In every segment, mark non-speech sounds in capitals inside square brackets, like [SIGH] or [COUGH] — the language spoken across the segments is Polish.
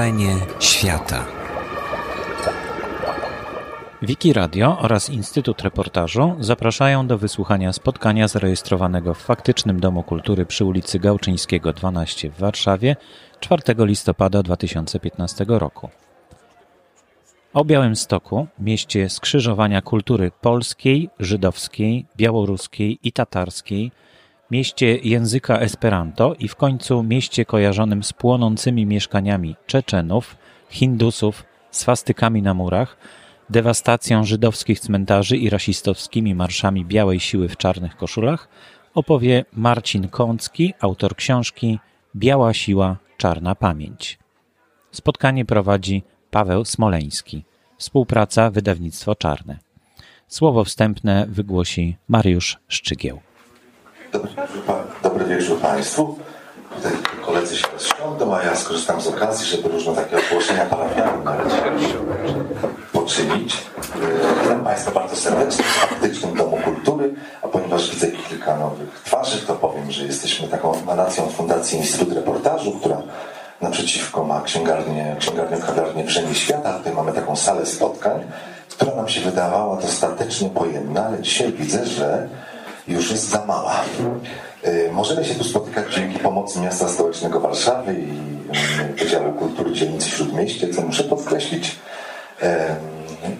Wrażenie świata. Wiki Radio oraz Instytut Reportażu zapraszają do wysłuchania spotkania zarejestrowanego w faktycznym Domu Kultury przy ulicy Gałczyńskiego 12 w Warszawie 4 listopada 2015 roku. O Białymstoku, mieście skrzyżowania kultury polskiej, żydowskiej, białoruskiej i tatarskiej, mieście języka Esperanto i w końcu mieście kojarzonym z płonącymi mieszkaniami Czeczenów, Hindusów, swastykami na murach, dewastacją żydowskich cmentarzy i rasistowskimi marszami białej siły w czarnych koszulach, opowie Marcin Kącki, autor książki Biała siła, czarna pamięć. Spotkanie prowadzi Paweł Smoleński. Współpraca Wydawnictwo Czarne. Słowo wstępne wygłosi Mariusz Szczygieł. Dobry wieczór, Państwu. Tutaj koledzy się rozsiądą, a ja skorzystam z okazji, żeby różne takie ogłoszenia parafialne poczynić. E, witam Państwa bardzo serdecznie w faktycznym Domu Kultury, a ponieważ widzę kilka nowych twarzy, to powiem, że jesteśmy taką emanacją Fundacji Instytut Reportażu, która naprzeciwko ma księgarnię, księgarnię kawiarnię Wrzenie Świata. Tutaj mamy taką salę spotkań, która nam się wydawała dostatecznie pojemna, ale dzisiaj widzę, że już jest za mała. Y, możemy się tu spotykać dzięki pomocy miasta stołecznego Warszawy i mm, Wydziału Kultury Dzielnicy Śródmieście, co muszę podkreślić.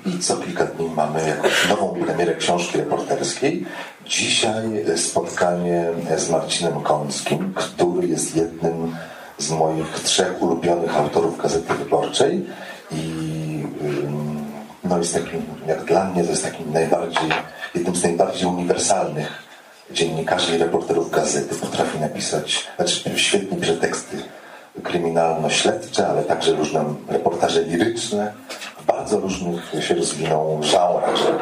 I co kilka dni mamy jakąś nową premierę książki reporterskiej. Dzisiaj spotkanie z Marcinem Kąskim, który jest jednym z moich trzech ulubionych autorów Gazety Wyborczej i no jest takim, jak dla mnie, to jest takim najbardziej, jednym z najbardziej uniwersalnych dziennikarzy i reporterów gazety. Potrafi napisać, znaczy świetnie pisze teksty kryminalno-śledcze, ale także różne reportaże liryczne. W bardzo różnych się rozwinął żałach, że.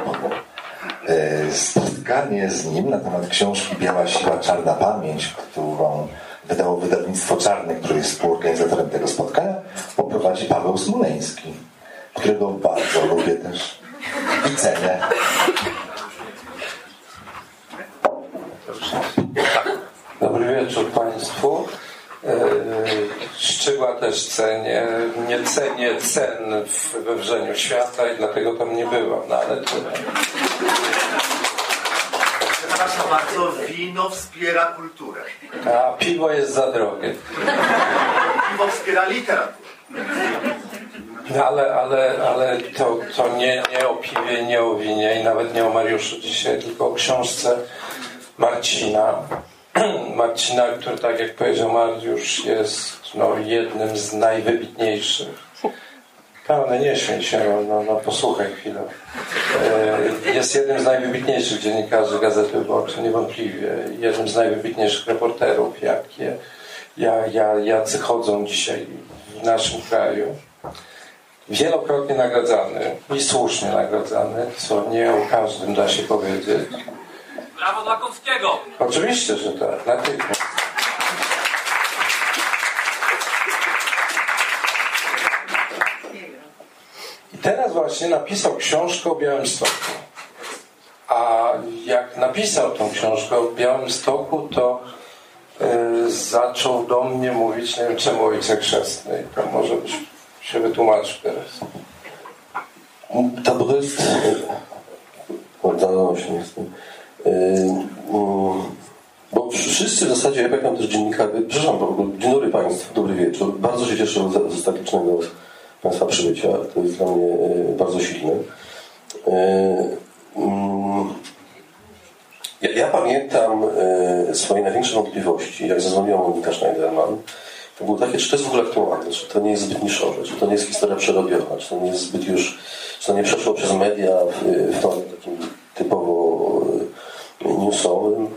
E, spotkanie z nim na temat książki Biała Siła, Czarna Pamięć, którą wydało wydawnictwo Czarne, które jest współorganizatorem tego spotkania, poprowadzi Paweł Smoleński, którego bardzo lubię też i cenę. Dobry wieczór Państwu. E, Szczegła też cenię. Nie cenię cen we wrzeniu świata i dlatego tam nie byłam, no ale to... Przepraszam bardzo, wino wspiera kulturę. A piwo jest za drogie. Piwo wspiera literaturę. No ale, ale, ale to, to nie, nie o piwie, nie o winie i nawet nie o Mariuszu dzisiaj, tylko o książce Marcina. [CLEARS THROAT] Marcina, który tak jak powiedział Mariusz jest no, jednym z najwybitniejszych Pełne, nie śmiej się, no, no, no posłuchaj chwilę. E, jest jednym z najwybitniejszych dziennikarzy Gazety Wyborczej, niewątpliwie. Jednym z najwybitniejszych reporterów, jakie, ja, ja, jacy chodzą dzisiaj w naszym kraju. Wielokrotnie nagradzany i słusznie nagradzany, co nie o każdym da się powiedzieć. Brawo dla Kowskiego! Oczywiście, że tak, natychmiast. I teraz właśnie napisał książkę o Białymstoku. A jak napisał tą książkę o Białymstoku, to y, zaczął do mnie mówić, nie wiem czemu ojciec chrzestny. To może byś się wytłumaczył teraz. To jest... Oddało się z tym. Bo wszyscy w zasadzie, ja pamiętam też dziennikarze, przepraszam, dzień dobry Państwu, dobry wieczór. Bardzo się cieszę z ostatecznego Państwa przybycia. To jest dla mnie bardzo silne. Ja, ja pamiętam swoje największe wątpliwości, jak zadzwoniła Monika Schneiderman. To było takie, czy to jest w ogóle aktualne, czy to nie jest zbyt niszowe, czy to nie jest historia przerobiona, czy to nie jest zbyt już, czy to nie przeszło przez media w, w tonie takim typowo newsowym.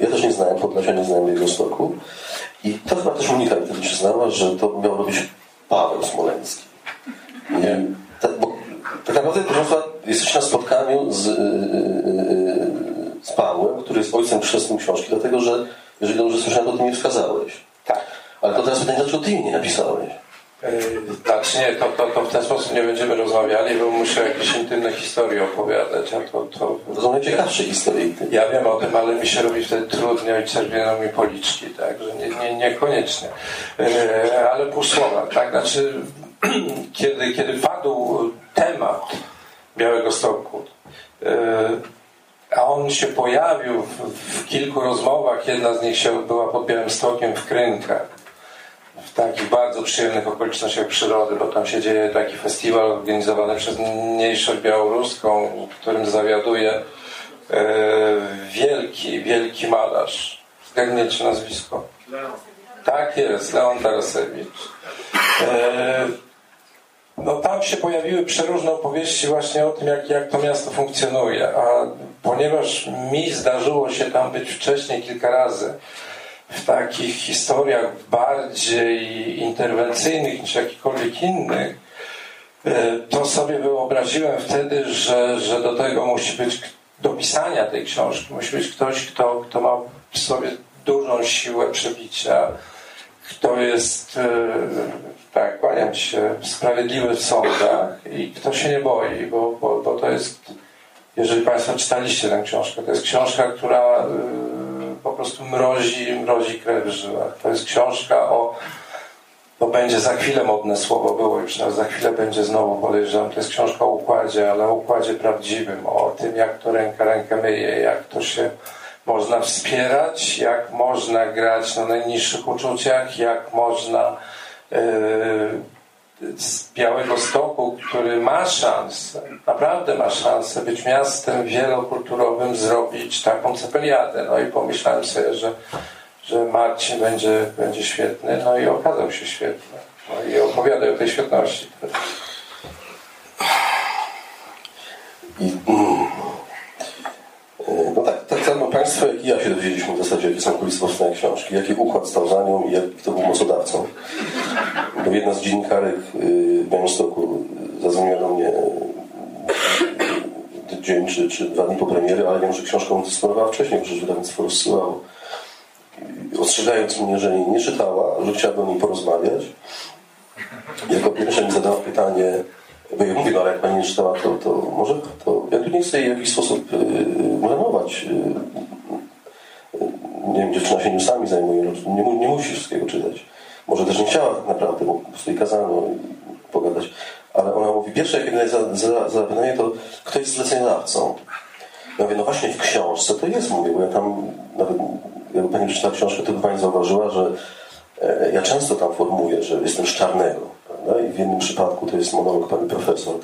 Ja też nie znałem Podlasia, nie znałem jego stoku. I to chyba też Monika mi wtedy przyznała, że to miał robić Paweł Smoleński. Nie. Tak, bo tak naprawdę, proszę Państwa, jesteśmy na spotkaniu z, z Pawłem, który jest ojcem chrzestnym książki, dlatego że, jeżeli dobrze słyszałem, to ty mnie wskazałeś. Ale to teraz pytanie, dlaczego ty nie napisałeś? Yy, Znaczy nie, to, to, to w ten sposób nie będziemy rozmawiali, bo muszę jakieś intymne historie opowiadać, a to, to... To są najciekawsze historie. Ja wiem o tym, ale mi się robi wtedy trudno i czerwieną mi policzki, tak, że nie, nie, niekoniecznie. Yy, ale pół słowa, tak, znaczy [CLEARS THROAT] kiedy, kiedy padł temat Białego Stoku, yy, a on się pojawił w, w kilku rozmowach, jedna z nich się była pod Białym Stokiem w Krynkach, w takich bardzo przyjemnych okolicznościach przyrody, bo tam się dzieje taki festiwal organizowany przez mniejszość białoruską, którym zawiaduje e, wielki, wielki malarz. Zgadniecie nazwisko? Tak jest, Leon Tarasewicz. E, no tam się pojawiły przeróżne opowieści właśnie o tym, jak, jak to miasto funkcjonuje, a ponieważ mi zdarzyło się tam być wcześniej kilka razy, w takich historiach bardziej interwencyjnych niż jakichkolwiek innych, e, to sobie wyobraziłem wtedy, że, że do tego musi być, do pisania tej książki, musi być ktoś, kto, kto ma w sobie dużą siłę przebicia, kto jest, e, tak, kłaniam się, sprawiedliwy w sądach i kto się nie boi, bo, bo, bo to jest, jeżeli Państwo czytaliście tę książkę, to jest książka, która e, po prostu mrozi, mrozi krew w żyłach. To jest książka o to będzie za chwilę modne słowo było już za chwilę będzie znowu podejrzewam. To jest książka o układzie, ale o układzie prawdziwym, o tym jak to ręka rękę myje, jak to się można wspierać, jak można grać na najniższych uczuciach, jak można yy, z Białego Stoku, który ma szansę, naprawdę ma szansę być miastem wielokulturowym, zrobić taką cepeliadę. No i pomyślałem sobie, że, że Marcin będzie, będzie świetny, no i okazał się świetny. No i opowiadaj o tej świetności. I, mm, no tak, tak samo Państwo, jak i ja się dowiedzieliśmy w zasadzie, jakie są kulisy powstania książki, jaki układ stał za nią i jaki to był mocodawcą. Bo jedna z dziennikarek w Białymstoku zadzwoniła do mnie dzień czy, czy dwa dni po premiery, ale wiem, że książką dysponowała wcześniej, że wydawnictwo rozsyłało. Ostrzegając mnie, że nie czytała, że chciałabym o niej porozmawiać. Jako pierwsze mi zadała pytanie, bo ja mówię, no ale jak pani nie czytała, to, to może to ja tu nie chcę jej w jakiś sposób yy, planować. Yy, nie wiem, dziewczyna się newsami zajmuje, nie, nie musi wszystkiego czytać. Może też nie chciała tak naprawdę, bo po prostu jej kazano pogadać. Ale ona mówi, pierwsze jak mnie za, za, za pytanie, to kto jest zleceniodawcą? Ja mówię, no właśnie w książce to jest, mówię, bo ja tam nawet, jakby pani przeczytała książkę, to by pani zauważyła, że e, ja często tam formułuję, że jestem z czarnego, prawda? I w jednym przypadku to jest monolog pani profesor,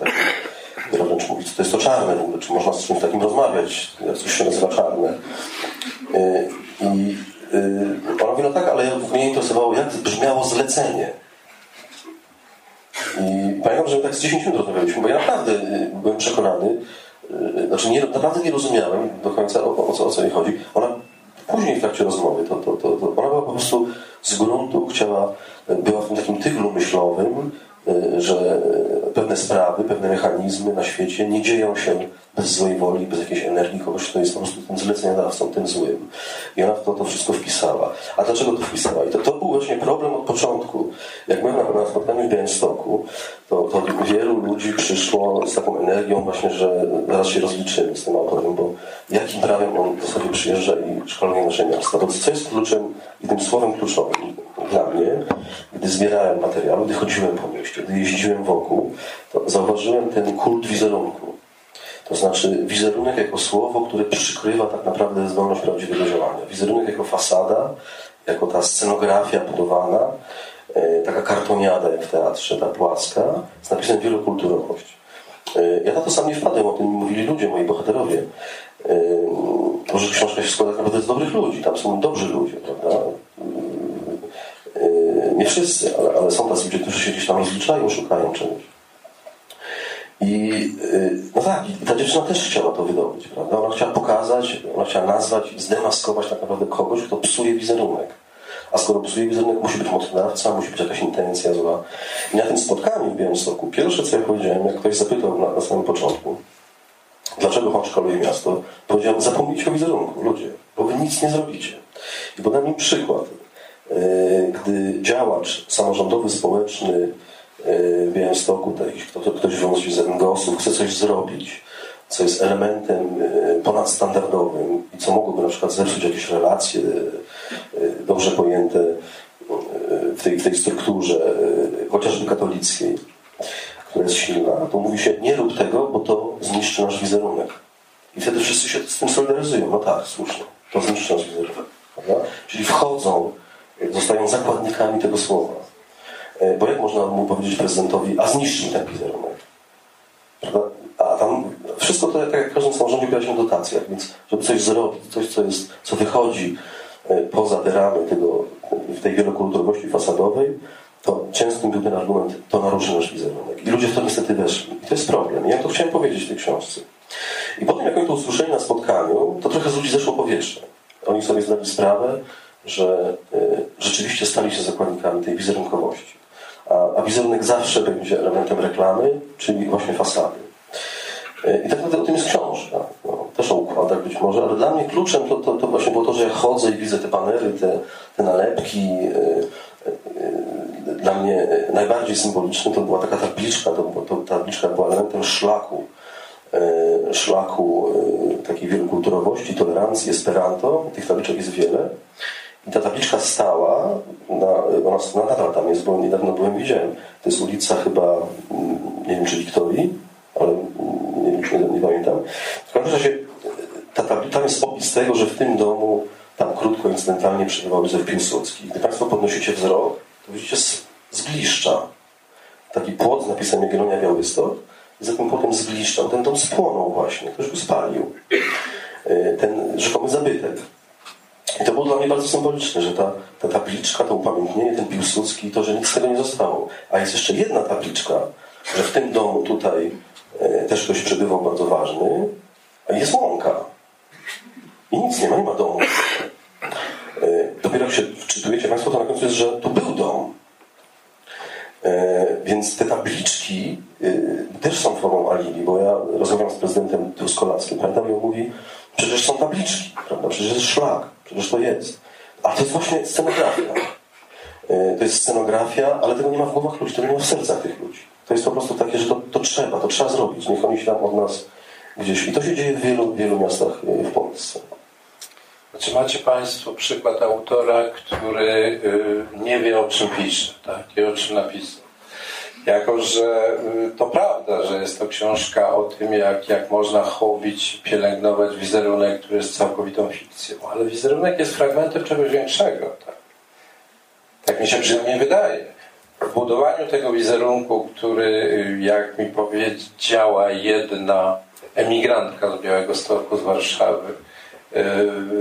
która wręcz mówi, co to jest to czarne czy można z czymś takim rozmawiać, jak coś się nazywa czarne. E, I e, ona mówi, no tak, ale mnie interesowało, jak brzmiało zlecenie. I pamiętam, że tak z 10 minut rozmawialiśmy, bo ja naprawdę y, byłem przekonany, y, znaczy nie, naprawdę nie rozumiałem do końca o, o, co, o co jej chodzi. Ona później w trakcie rozmowy, to, to, to, to była po prostu z gruntu, chciała, była w takim tyglu myślowym, że pewne sprawy, pewne mechanizmy na świecie nie dzieją się bez złej woli, bez jakiejś energii kogoś, kto jest po prostu tym zleceniodawcą, tym złym. I ona w to, to wszystko wpisała. A dlaczego to wpisała? I to, to był właśnie problem od początku. Jak byłem na, na spotkaniu w Białymstoku, to, to wielu ludzi przyszło z taką energią właśnie, że zaraz się rozliczymy z tym autorem, bo jakim prawem on w zasadzie przyjeżdża i szkolenie nasze miasta. Bo co jest kluczem i tym słowem kluczowym dla mnie, gdy zbierałem materiały, gdy chodziłem po mieście, gdy jeździłem wokół, to zauważyłem ten kult wizerunku. To znaczy wizerunek jako słowo, które przykrywa tak naprawdę zdolność prawdziwego działania. Wizerunek jako fasada, jako ta scenografia budowana, e, taka kartoniada jak w teatrze, ta płaska, z napisem wielokulturowość. E, ja na to sam nie wpadłem, o tym mówili ludzie, moi bohaterowie. Może książka się składa naprawdę z dobrych ludzi, tam są dobrzy ludzie, prawda? Nie wszyscy, ale, ale są tacy ludzie, którzy się gdzieś tam rozliczają, szukają czegoś. I no tak, i ta dziewczyna też chciała to wydobyć, prawda? Ona chciała pokazać, ona chciała nazwać, zdemaskować tak naprawdę kogoś, kto psuje wizerunek. A skoro psuje wizerunek, musi być mocodawca, musi być jakaś intencja zła. I na tym spotkaniu w Białymstoku, pierwsze co ja powiedziałem, jak ktoś zapytał na, na samym początku, dlaczego pan szkoluje miasto, powiedziałem, zapomnijcie o wizerunku, ludzie, bo wy nic nie zrobicie. I podam im przykład. Gdy działacz samorządowy, społeczny w Białymstoku, ktoś wązi z NGOS-ów, chce coś zrobić, co jest elementem ponadstandardowym i co mogłoby na przykład zepsuć jakieś relacje dobrze pojęte w tej, w tej strukturze, chociażby katolickiej, która jest silna, to mówi się nie rób tego, bo to zniszczy nasz wizerunek. I wtedy wszyscy się z tym solidaryzują. No tak, słusznie. To zniszczy nasz wizerunek. Prawda? Czyli wchodzą, zostają zakładnikami tego słowa. E, bo jak można mu powiedzieć prezydentowi, a zniszczy ten wizerunek? Prawda? A tam wszystko to, tak jak w każdym samorządzie, opiera się na dotacjach, więc żeby coś zrobić, coś, co, jest, co wychodzi e, poza te ramy tego, w tej wielokulturowości fasadowej, to częstym był ten argument, to naruszy nasz wizerunek. I ludzie w to niestety weszli. I to jest problem. I ja to chciałem powiedzieć w tej książce. I potem, jak oni to usłyszeli na spotkaniu, to trochę z ludzi zeszło powietrze. Oni sobie zdali sprawę, że y, rzeczywiście stali się zakładnikami tej wizerunkowości. A, a wizerunek zawsze będzie elementem reklamy, czyli właśnie fasady. Y, I tak naprawdę o tym jest książka. No, też o układach być może, ale dla mnie kluczem to, to, to, właśnie było to, że ja chodzę i widzę te panery, te, te nalepki. Y, dla mnie najbardziej symbolicznym to była taka tabliczka, to, to, ta tabliczka była elementem szlaku E, szlaku e, takiej wielokulturowości, tolerancji, esperanto. Tych tabliczek jest wiele. I ta tabliczka stała, na, ona nadal tam jest, bo niedawno byłem, widziałem. To jest ulica chyba, mm, nie wiem czy Wiktorii, ale nie, nie, nie pamiętam. W każdym razie ta tabliczka, tam jest opis tego, że w tym domu tam krótko, incydentalnie przebywał Józef Piłsudski. Gdy Państwo podnosicie wzrok, to widzicie zgliszcza. Taki płot z napisem Jagiellonia Białystok za tym potem zgliszczał. Ten dom spłonął właśnie, ktoś go spalił. E, ten rzekomy zabytek. I to było dla mnie bardzo symboliczne, że ta, ta tabliczka, to upamiętnienie, ten Piłsudski, to, że nic z tego nie zostało. A jest jeszcze jedna tabliczka, że w tym domu tutaj e, też ktoś przebywał bardzo ważny, a jest łąka. I nic nie ma, nie ma domu. E, dopiero jak się wczytujecie Państwo, to na końcu jest, że to był dom. E, więc te tabliczki e, też są formą alibi, bo ja rozmawiam z prezydentem Truskolarskim, pamiętam, i on mówi, przecież są tabliczki, prawda? przecież jest szlak, przecież to jest. A to jest właśnie scenografia. E, to jest scenografia, ale tego nie ma w głowach ludzi, tego nie ma w sercach tych ludzi. To jest po prostu takie, że to, to trzeba, to trzeba zrobić. Niech oni się tam od nas gdzieś... I to się dzieje w wielu, wielu miastach w Polsce. Czy macie Państwo przykład autora, który y, nie wie o czym pisze, tak? i o czym napisał? Jako, że y, to prawda, że jest to książka o tym, jak, jak można chowić, pielęgnować wizerunek, który jest całkowitą fikcją, ale wizerunek jest fragmentem czegoś większego. Tak, tak mi się przynajmniej wydaje. W budowaniu tego wizerunku, który, y, jak mi powiedziała jedna emigrantka z Białego Stoku, z Warszawy,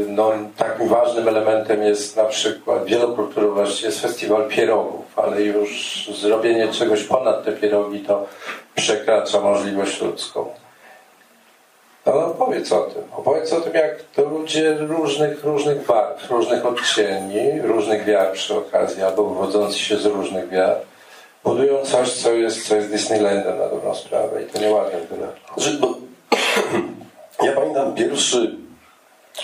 no, takim ważnym elementem jest na przykład wielokulturowość, jest festiwal pierogów, ale już zrobienie czegoś ponad te pierogi to przekracza możliwość ludzką. No, no opowiedz o tym. Opowiedz o tym, jak to ludzie różnych, różnych barw, różnych odcieni, różnych wiar przy okazji, albo wywodzący się z różnych wiar, budują coś, co jest, co jest Disneylandem na dobrą sprawę i to nieładnie tyle. Znaczy, bo [CLEARS THROAT] ja pamiętam pierwszy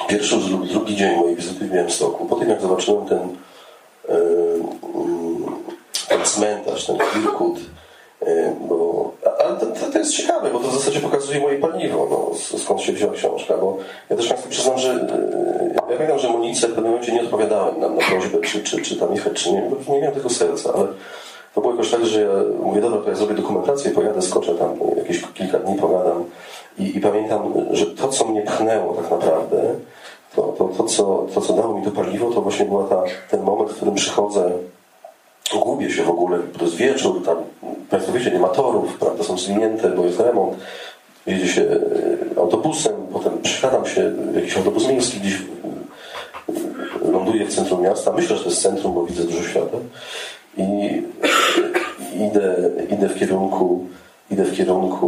pierwszy lub drugi dzień mojej wizyty w Białymstoku, po tym jak zobaczyłem ten, e, mm, ten cmentarz, ten Kirkut, e, bo, ale to, to, jest ciekawe, bo to w zasadzie pokazuje moje paliwo, no, skąd się wzięła książka, bo ja też Państwu przyznam, że e, ja pamiętam, że Monice w pewnym momencie nie odpowiadałem nam na prośbę, czy, czy, czy tam jechać, czy nie, bo nie miałem tego serca, ale to było jakoś tak, że ja mówię, dobra, to ja zrobię dokumentację, pojadę, skoczę tam, jakieś kilka dni pogadam i, i pamiętam, że to, co mnie pchnęło tak naprawdę, to, to, to, co, to, co dało mi to paliwo, to właśnie był ten moment, w którym przychodzę, gubię się w ogóle, to jest wieczór, tam Państwo wiecie, nie ma torów, prawda, są zwinięte, bo jest remont, jedzie się e, autobusem, potem przysiadam się, jakiś autobus miejski gdzieś ląduje w centrum miasta, myślę, że to jest centrum, bo widzę dużo świata. I idę, idę w kierunku idę w kierunku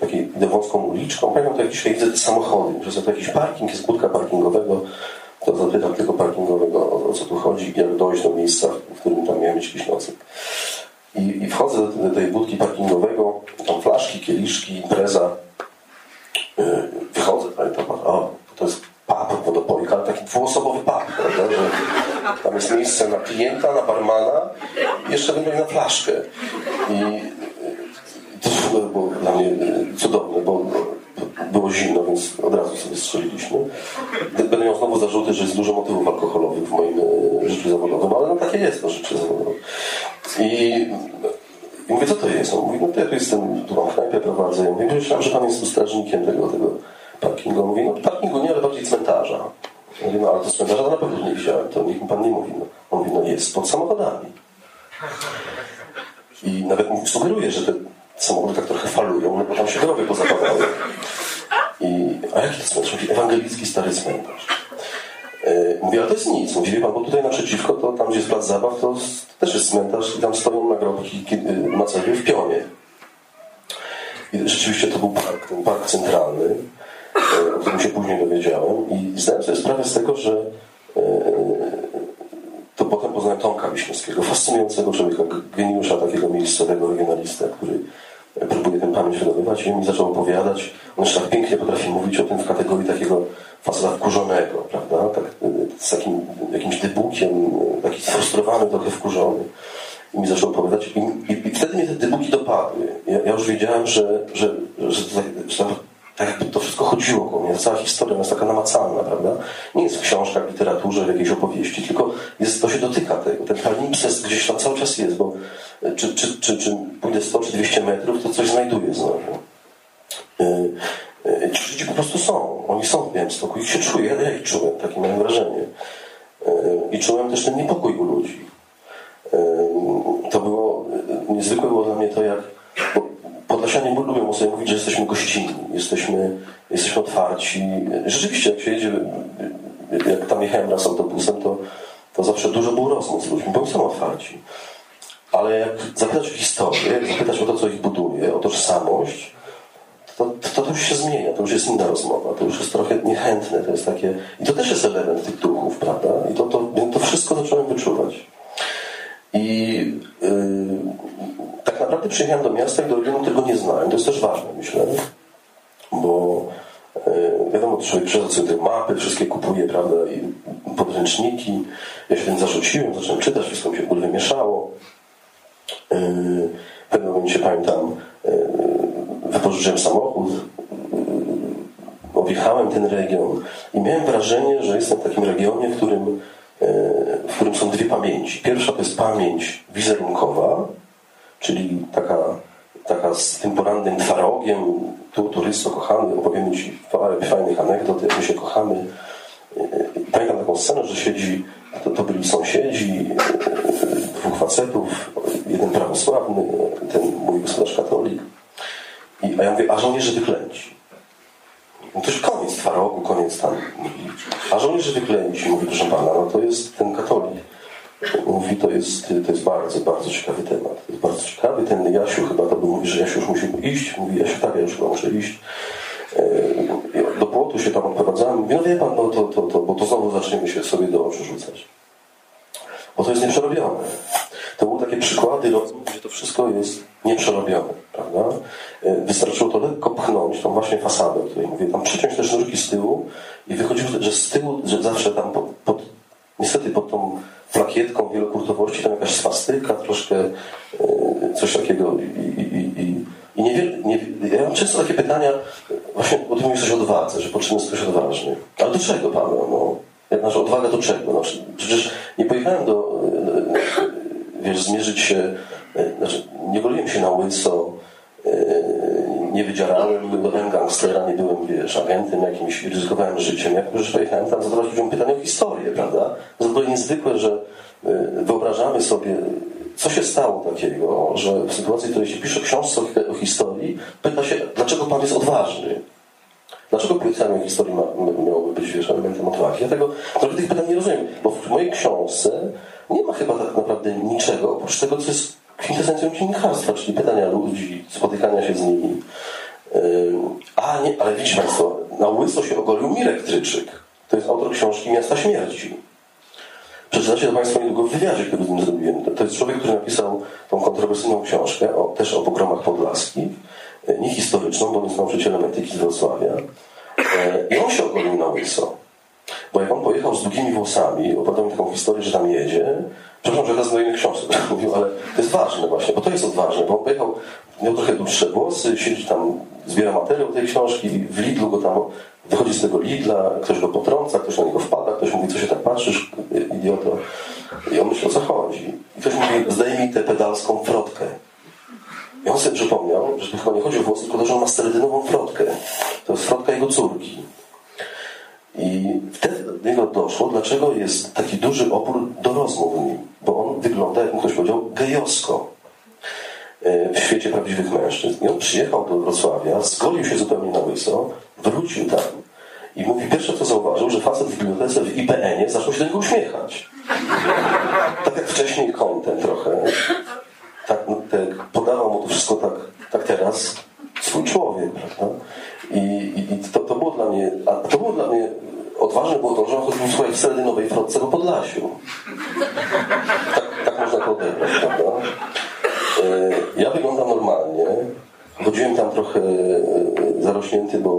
takiej, idę wąską uliczką. Pamiętam, to jak dzisiaj widzę te samochody, że to jakiś parking, jest budka parkingowego, to zapytam tego parkingowego, o, co tu chodzi, jak dojść do miejsca, w którym tam miałem mieć jakiś nocy. I, I, wchodzę do tej budki parkingowego, tam flaszki, kieliszki, impreza. Yy, wychodzę, pamiętam, o, to jest pub, wodopojka, ale taki dwuosobowy pub, prawda, że tam jest miejsce na klienta, na barmana i jeszcze ewentualnie na flaszkę. I ogóle było dla mnie cudowne, bo było zimno, więc od razu sobie strzeliliśmy. Będę miał znowu zarzuty, że jest dużo motywów alkoholowych w moim e, życiu zawodowym, ale no takie jest to życie zawodowe. I, I mówię, co to jest? On mówi, no to ja tu jestem, tu mam knajpę prowadzę. Ja mówię, myślałem, że pan jest tu strażnikiem tego, tego parkingu. On mówi, no parkingu nie, ale bardziej cmentarza. Ja mówię, no ale to cmentarza to na pewno nie widziałem, to niech mi pan nie mówi. No. On mówi, no jest pod samochodami. I nawet sugeruje, że te samochody tak trochę falują, no bo tam się groby pozapawały. I, a jaki to cmentarz? Mówi, ewangelicki stary cmentarz. Yy, mówię, ale to jest nic. Mówi, wie pan, bo tutaj naprzeciwko, to tam gdzie jest plac zabaw, to też jest cmentarz i tam stoją nagrobki yy, macewie w pionie. I rzeczywiście to był park, ten park centralny, yy, o którym się później dowiedziałem i zdałem sobie sprawę z tego, że to potem poznałem Tomka Wiśniewskiego, fascynującego człowieka, geniusza takiego miejscowego regionalista, który próbuje tę pamięć wydobywać i mi zaczął opowiadać. On jeszcze tak pięknie potrafi mówić o tym w kategorii takiego faceta wkurzonego, prawda? Tak, z takim jakimś dybukiem, taki sfrustrowany, trochę wkurzony. I mi zaczął opowiadać. I, i, i wtedy mnie te dybuki dopadły. Ja, ja już wiedziałem, że, że, że, że, że tak jakby to wszystko chodziło o mnie. Cała historia jest taka namacalna, prawda? Nie jest w książkach, literaturze, w jakiejś opowieści, tylko jest, to się dotyka tego. Ten palimpsest gdzieś tam cały czas jest, bo czy, czy, czy, czy pójdę 100 czy 200 metrów, to coś znajduję znowu. Yy, ci ludzie po prostu są. Oni są w Białymstoku. Ich się czuję. Ja, ich czułem. Takie miałem wrażenie. Yy, I czułem też ten niepokój u ludzi. To było, niezwykłe było dla mnie to, jak Podlasianie lubią sobie mówić, że jesteśmy gościnni, jesteśmy, jesteśmy otwarci. Rzeczywiście, jak się jedzie, jak tam jechałem raz autobusem, to, to zawsze dużo było rozmów z ludźmi, bo są otwarci. Ale jak zapytać o historię, jak zapytać o to, co ich buduje, o tożsamość, to, to, to już się zmienia, to już jest inna rozmowa, to już jest trochę niechętne, to jest takie... I to też jest element tych duchów, prawda? I to, to, to wszystko zacząłem wyczuwać. I przyjechałem do miasta i do regionu tego nie znałem. To jest też ważne, myślę, bo yy, wiadomo, człowiek przyszedł sobie te mapy, wszystkie kupuje, prawda, i podręczniki. Ja się tym zarzuciłem, zacząłem czytać, wszystko mi się w ogóle wymieszało. W pewnym momencie pamiętam, yy, wypożyczyłem samochód, objechałem ten region i miałem wrażenie, że jestem w takim regionie, w którym w którym są dwie pamięci. Pierwsza to jest pamięć wizerunkowa, czyli taka, taka z tym porannym twarogiem, tu turysto kochany, opowiemy Ci parę fajnych anegdot, jak my się kochamy. Pamiętam taką scenę, że siedzi, to, to byli sąsiedzi, dwóch facetów, jeden prawosławny, ten mój gospodarz katolik. I, a ja mówię, a żołnierze wyklęci. No to już koniec twarogu, koniec tam. A żołnierze wyklęci, mówi proszę pana, no to jest ten katolik. Mówi, to jest, to jest bardzo, bardzo ciekawy temat. To jest bardzo ciekawy. Ten Jasiu chyba to był, mówi, że Jasiu już musi iść. Mówi, Jasiu, tak, ja już chyba muszę iść. Do płotu się tam odprowadzałem. Mówi, no wie pan, no to, to, to, bo to znowu zaczniemy się sobie do oczu rzucać. Bo to jest nieprzerobione. To były takie przykłady rozmów, gdzie to wszystko jest nieprzerobione, prawda? Wystarczyło to lekko pchnąć, tą właśnie fasadę, o której mówię, tam przyciąć te sznurki z tyłu i wychodziło, że z tyłu, że zawsze tam pod, pod niestety pod tą plakietką wielokurtowości tam jakaś swastyka, troszkę coś takiego i, i, i, i nie, nie, ja mam często takie pytania, właśnie o tym mówisz o odwadze, że potrzebny jest ktoś odważny. Ale do czego, Paweł? No, znaczy odwaga do czego? No, przecież nie pojechałem do, wiesz, zmierzyć się, znaczy nie goliłem się na łyso, nie wydzierałem, byłem gangstera, nie byłem, wiesz, agentem jakimś, ryzykowałem życiem. Jak już pojechałem tam zadawać ludziom pytanie o historię, prawda? To jest niezwykłe, że wyobrażamy sobie, co się stało takiego, że w sytuacji, w której się pisze książce o, historii, pyta się, dlaczego pan jest odważny? Dlaczego pisanie historii ma, miałoby być wiesz, elementem odwagi? Ja tego trochę tych pytań nie rozumiem, bo w mojej książce nie ma chyba tak naprawdę niczego, oprócz tego, co jest kwintesencją dziennikarstwa, czyli pytania ludzi, spotykania się z nimi. A nie, ale widzicie Państwo, na łyso się ogolił Mirek Tryczyk. To jest autor książki Miasta Śmierci. Przeczytacie to Państwo niedługo w wywiadzie, który z nim zrobiłem. To jest człowiek, który napisał tą kontrowersyjną książkę, o, też o pogromach podlaskich, nie historyczną, bo jest nauczycielem etyki z Wrocławia. I on się ogolił na łyso. Bo jak on pojechał z długimi włosami, opowiadał mi taką historię, że tam jedzie, przepraszam, że teraz do innej książce będę mówił, ale to jest ważne właśnie, bo to jest odważne, bo on pojechał, miał trochę dłuższe włosy, siedzi tam, zbiera materiał tej książki, w Lidlu go tam, wychodzi z tego Lidla, ktoś go potrąca, ktoś na niego wpada, ktoś mówi, co się tak patrzysz, idioto. I on myśli, o co chodzi. I ktoś mówi, zdejmij tę pedalską frotkę. I on sobie przypomniał, że to chyba nie chodzi o włosy, tylko że on ma sterydynową frotkę. To jest frotka jego córki. I wtedy do niego doszło, dlaczego jest taki duży opór do rozmów w nim. Bo on wygląda, jak mu ktoś powiedział, gejosko e, w świecie prawdziwych mężczyzn. I on przyjechał do Wrocławia, zgolił się zupełnie na łyso, wrócił tam i mówi, pierwsze co zauważył, że facet w bibliotece w IPN-ie zaczął się do niego uśmiechać. Tak jak wcześniej kątem trochę. Tak, no, tak, podawał mu to wszystko tak, tak teraz swój człowiek, prawda? I, i, i to, dla mnie, a to było dla mnie odważne było to, że on chodził w swojej nowej frotce po Podlasiu. Tak, tak można to odebrać, prawda? E, ja wyglądam normalnie. Chodziłem tam trochę e, zarośnięty, bo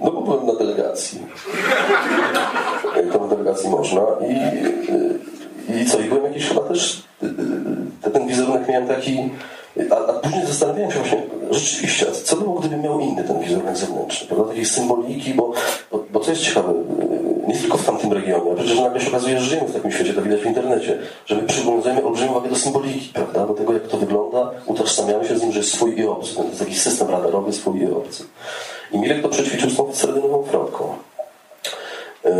no bo byłem na delegacji. E, na delegacji można. I, i co? I byłem jakiś chyba też ten wizerunek miałem taki a, a później zastanawiałem się właśnie, rzeczywiście, co było, gdyby miał inny ten wizerunek zewnętrzny, prawda? Takiej symboliki, bo, bo, bo co jest ciekawe, nie tylko w tamtym regionie, a przecież nagle się okazuje, że żyjemy w takim świecie, to widać w internecie, że my przywiązujemy olbrzymią wagę do symboliki, prawda? Do tego, jak to wygląda, utożsamiamy się z nim, że jest swój i obcy. To jest taki system radarowy, swój i obcy. I Milek to przećwiczył z tą sardynową frotką. Yy,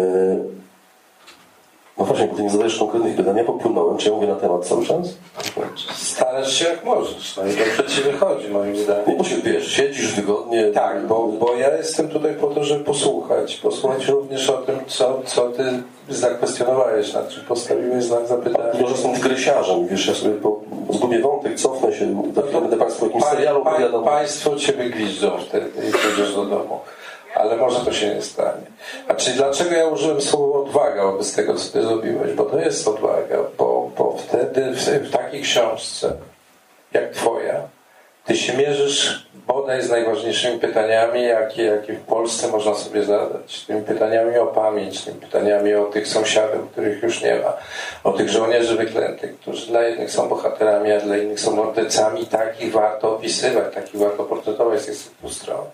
no właśnie, ty nie zadajesz konkretnych pytań. Ja popłynąłem. Czy ja mówię na temat cały czas? Starasz się jak możesz. No i dobrze ci wychodzi, moim zdaniem. Nie, bo się, wiesz, siedzisz wygodnie. Tak, bo, bo ja jestem tutaj po to, żeby posłuchać. Posłuchać również o tym, co, co ty zakwestionowałeś, nad czym postawiłeś znak zapytania. Może jestem grysiarzem, wiesz, ja sobie po, zgubię wątek, cofnę się, chwilę będę Państwu jakimś serialu opowiadał. Państwo Ciebie gwiżdżą wtedy i pójdziesz do domu ale może to się nie stanie. A czyli dlaczego ja użyłem słowa odwaga wobec tego, co ty zrobiłeś? Bo to jest odwaga, bo, bo wtedy w, w takiej książce jak twoja, ty się mierzysz bodaj z najważniejszymi pytaniami, jakie, jakie w Polsce można sobie zadać. Tymi pytaniami o pamięć, tymi pytaniami o tych sąsiadów, których już nie ma, o tych żołnierzy wyklętych, którzy dla jednych są bohaterami, a dla innych są mordercami. Takich warto opisywać, takich warto portretować z tych stron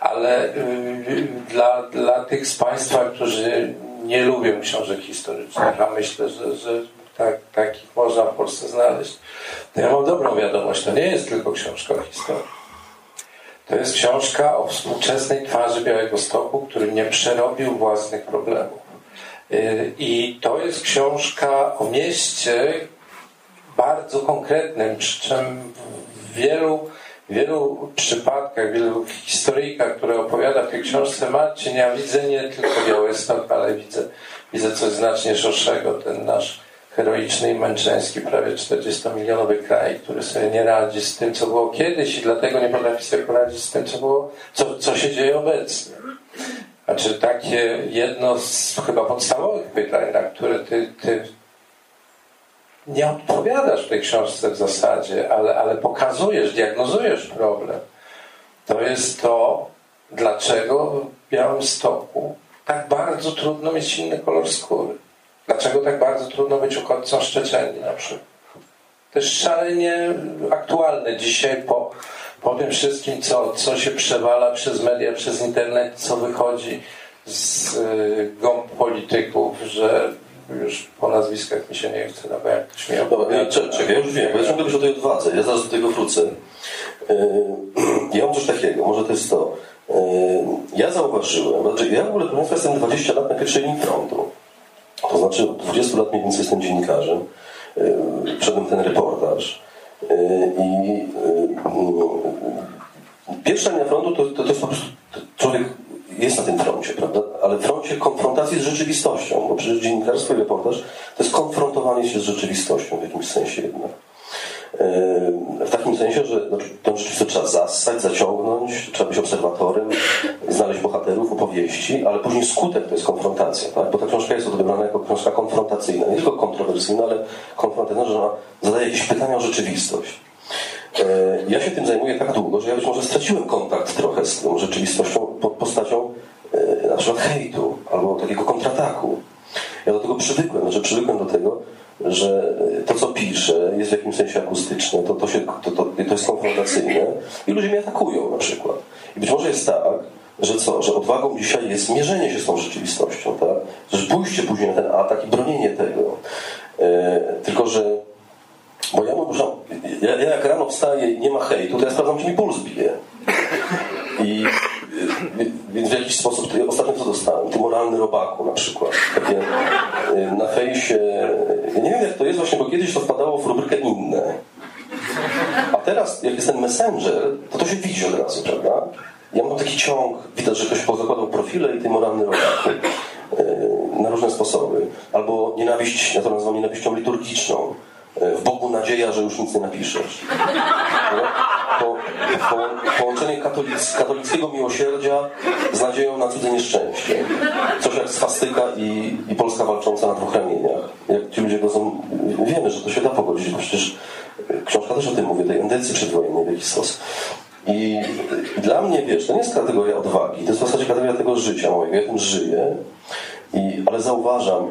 ale y, dla, dla tych z Państwa, którzy nie lubią książek historycznych, a myślę, że, że tak, takich można w Polsce znaleźć, to ja mam dobrą wiadomość. To nie jest tylko książka o historii. To jest książka o współczesnej twarzy Białego Stoku, który nie przerobił własnych problemów. Y, I to jest książka o mieście bardzo konkretnym, przy czym w wielu w wielu przypadkach, w wielu historyjkach, które opowiada w tej książce Marcin, ja widzę nie tylko Białystok, ale widzę, widzę coś znacznie szerszego. Ten nasz heroiczny i męczeński, prawie 40-milionowy kraj, który sobie nie radzi z tym, co było kiedyś i dlatego nie potrafi sobie poradzić z tym, co, było, co, co się dzieje obecnie. Znaczy takie jedno z chyba podstawowych pytań, na które ty, ty nie odpowiadasz w tej książce w zasadzie, ale, ale pokazujesz, diagnozujesz problem. To jest to, dlaczego w Białym Stoku tak bardzo trudno mieć inny kolor skóry. Dlaczego tak bardzo trudno być uchodźcą Szczeceni na przykład. To jest szalenie aktualne dzisiaj po, po tym wszystkim, co, co się przewala przez media, przez internet, co wychodzi z y, gąb polityków, że już po nazwiskach mi się nie chce, no bo jak ktoś mnie Dobra, ja, czekaj, ja już wiem, bo ja ciągle mówisz o tej odwadze, ja zaraz do tego wrócę. Yy, [CLEARS THROAT] ja mam coś takiego, może to jest to. Yy, ja zauważyłem, znaczy ja w ogóle Państwa jestem 20 lat na pierwszej linii frontu. To znaczy od 20 lat mniej więcej jestem dziennikarzem. Yy, Przedem ten reportaż. I pierwsza linia frontu to, to, to jest po prostu człowiek jest na tym froncie, prawda? Ale froncie konfrontacji z rzeczywistością, bo przecież dziennikarstwo i reportaż to jest konfrontowanie się z rzeczywistością w jakimś sensie jednak. W takim sensie, że no, tę rzeczywistość trzeba zassać, zaciągnąć, trzeba być obserwatorem, znaleźć bohaterów, opowieści, ale później skutek to jest konfrontacja, tak? bo ta książka jest odebrana jako książka konfrontacyjna, nie tylko kontrowersyjna, ale konfrontacyjna, że ona zadaje jakieś pytania o rzeczywistość. E, ja się tym zajmuję tak długo, że ja być może straciłem kontakt trochę z tą rzeczywistością pod postacią e, na przykład hejtu albo takiego kontrataku. Ja do tego przywykłem, znaczy przywykłem do tego, że to, co piszę, jest w jakimś sensie akustyczne, to, to, się, to, to, to jest konfrontacyjne i ludzie mnie atakują na przykład. I być może jest tak, że co, że odwagą dzisiaj jest mierzenie się z tą rzeczywistością, tak? Że pójście później na ten atak i bronienie tego. E, tylko, że bo ja muszę, ja, ja jak rano wstaję i nie ma hejtu, to ja sprawdzam, czy mi puls bije. I więc w jakiś sposób, to ostatnio co dostałem? Ty moralny robaku na przykład. Takie y, na fejsie. Ja nie wiem jak to jest właśnie, bo kiedyś to wpadało w rubrykę inne. A teraz, jak jest ten messenger, to to się widzi od razu, prawda? Ja mam taki ciąg, widać, że ktoś pozakładał profile i ty moralny robaku y, na różne sposoby. Albo nienawiść, ja to nazywam nienawiścią liturgiczną w Bogu nadzieja, że już nic nie napiszesz. Po, połączenie katolic, katolickiego miłosierdzia z nadzieją na cudze nieszczęście. Coś jak swastyka i, i Polska walcząca na dwóch ramieniach. Jak ci ludzie go są, wiemy, że to się da pogodzić, bo przecież książka też o tym mówi, tej endecji przedwojennej w jakiś sposób. I dla mnie, wiesz, to nie jest kategoria odwagi, to jest w zasadzie kategoria tego życia mojego, ja tym żyję. I, ale zauważam,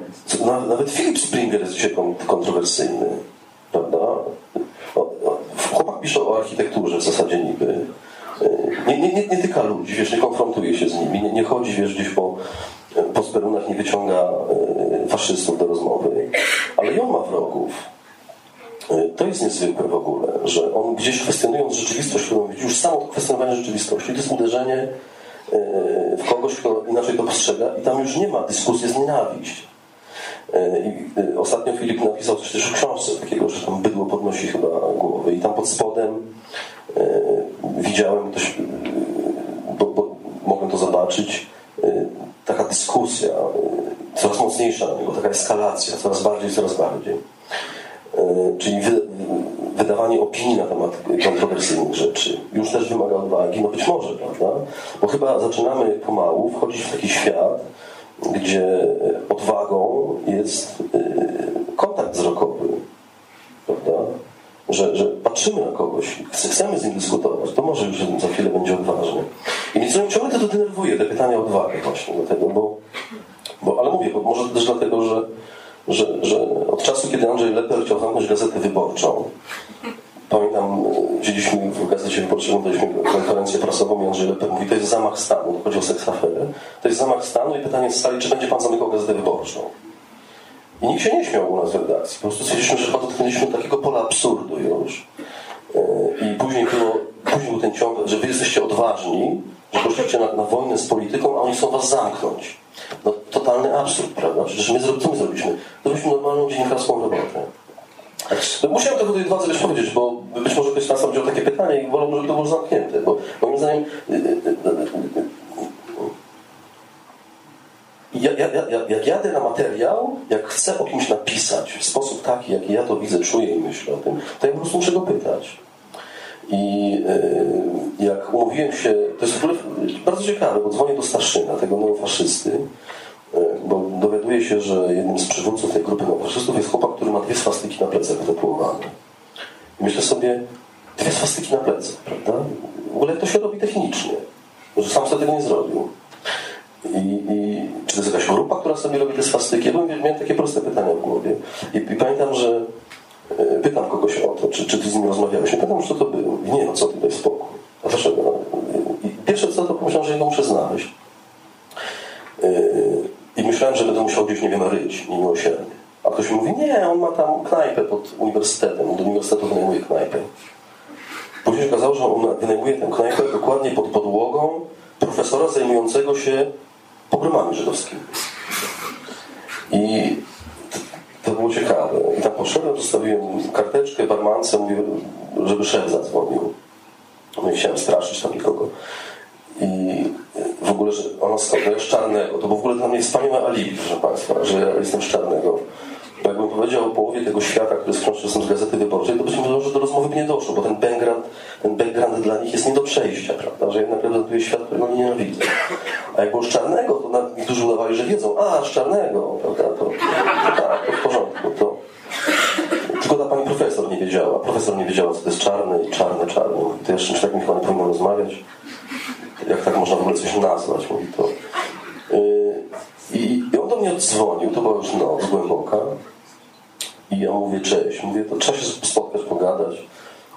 nawet Philip Springer jest dzisiaj kontrowersyjny? Pisze o architekturze w zasadzie niby. Nie, nie, nie, nie tyka ludzi, wiesz, nie konfrontuje się z nimi, nie, nie chodzi, wiesz, gdzieś po, po sperunach, nie wyciąga e, faszystów do rozmowy. Ale on ma wrogów. E, to jest niezwykłe w ogóle, że on gdzieś kwestionując rzeczywistość, którą widzi, już samo kwestionowanie rzeczywistości, to jest uderzenie w kogoś, kto inaczej to postrzega i tam już nie ma dyskusji z nienawiść. E, e, ostatnio Filip napisał coś też w książce takiego, że tam bydło podnosi chyba głowę i tam pod spodem e, widziałem ktoś, bo, bo mogłem to zobaczyć, taka dyskusja, coraz mocniejsza na niego, taka eskalacja, coraz bardziej, coraz bardziej. Czyli wy, wydawanie opinii na temat kontrowersyjnych rzeczy już też wymaga odwagi, no być może, prawda? Bo chyba zaczynamy pomału wchodzić w taki świat, gdzie odwagą jest y, kontakt wzrokowy, prawda? Że, że patrzymy na kogoś, chcemy z nim dyskutować, to może już za chwilę będzie odważny. I mnie ciągle to denerwuje, te pytania o odwagę właśnie do tego, bo, bo ale mówię, bo może też dlatego, że że, że od czasu, kiedy Andrzej Leper chciał zamknąć gazetę wyborczą, pamiętam, wzięliśmy w gazecie wyborczej, daliśmy konferencję prasową i Andrzej Leper mówi, to jest zamach stanu, chodzi o seksaferę, to jest zamach stanu i pytanie z sali, czy będzie pan zamykał gazetę wyborczą. I nikt się nie śmiał u nas w redakcji. Po prostu stwierdziliśmy, że chyba dotknęliśmy takiego pola absurdu już. E, I później, było, później był ten ciąg, że wy jesteście odważni, że poszliście na, na wojnę z polityką, a oni chcą was zamknąć. No, totalny absurd, prawda? Przecież my, co my zrobiliśmy? Zrobiliśmy normalną dziennikarską robotę. Musiałem tego tej dwadze też powiedzieć, bo być może ktoś z Państwa wziął takie pytanie i wolał, żeby to było zamknięte, bo moim zdaniem y, y, y, ja, ja, ja, jak jadę na materiał, jak chcę o kimś napisać w sposób taki, jaki ja to widzę, czuję i myślę o tym, to ja po prostu muszę go pytać. I e, jak umówiłem się, to jest w ogóle bardzo ciekawe, bo dzwonię do Staszyna, tego neofaszysty, e, bo dowiaduję się, że jednym z przywódców tej grupy neofaszystów jest chłopak, który ma dwie swastyki na plecach wytatuowane. Myślę sobie, dwie swastyki na plecach, prawda? W ogóle jak to się robi technicznie, że sam sobie tego nie zrobił. I, I, czy to jest jakaś grupa, która sobie robi te swastyki? Ja miałem takie proste pytania w głowie. I, i pamiętam, że E, pytam kogoś o to, czy, czy ty z nim rozmawiałeś. Nie pytam, co to było. I nie, no co ty, daj spokój. A dlaczego? No, I pierwsze co, to pomyślałem, że jego muszę znaleźć. E, I myślałem, że będę musiał gdzieś, nie wiem, ryć niemiłosiernie. A ktoś mówi, nie, on ma tam knajpę pod uniwersytetem. Do uniwersytetu wynajmuje knajpę. Później się okazało, że on wynajmuje tę knajpę dokładnie pod podłogą profesora zajmującego się pogromami żydowskimi. I to było ciekawe. I tam poszedłem, zostawiłem karteczkę barmance, mówię, żeby szef zadzwonił. No i chciałem straszyć tam nikogo. I w ogóle, że ona skąd, z czarnego. To było w ogóle dla mnie wspaniałe alibi, proszę Państwa, że ja jestem z czarnego. Jakbym powiedział o połowie tego świata, który jest z Gazety Wyborczej, to być może że do rozmowy by nie doszło, bo ten background, ten background dla nich jest nie do przejścia, prawda? Że jednak reprezentuje świat, którego nie nienawidzę. A jak było z czarnego, to nawet niektórzy udawali, że wiedzą, a, z czarnego, prawda? To, to tak, to w porządku. To... Tylko ta pani profesor nie wiedziała. Profesor nie wiedziała, co to jest czarne i czarne. Mówi, to jeszcze czymś takim chyba nie powinno rozmawiać. Jak tak można w ogóle coś nazwać? Mówi to. Yy, I dzwonił, to była już noc głęboka. I ja mówię, cześć. Mówię, to trzeba się spotkać, pogadać.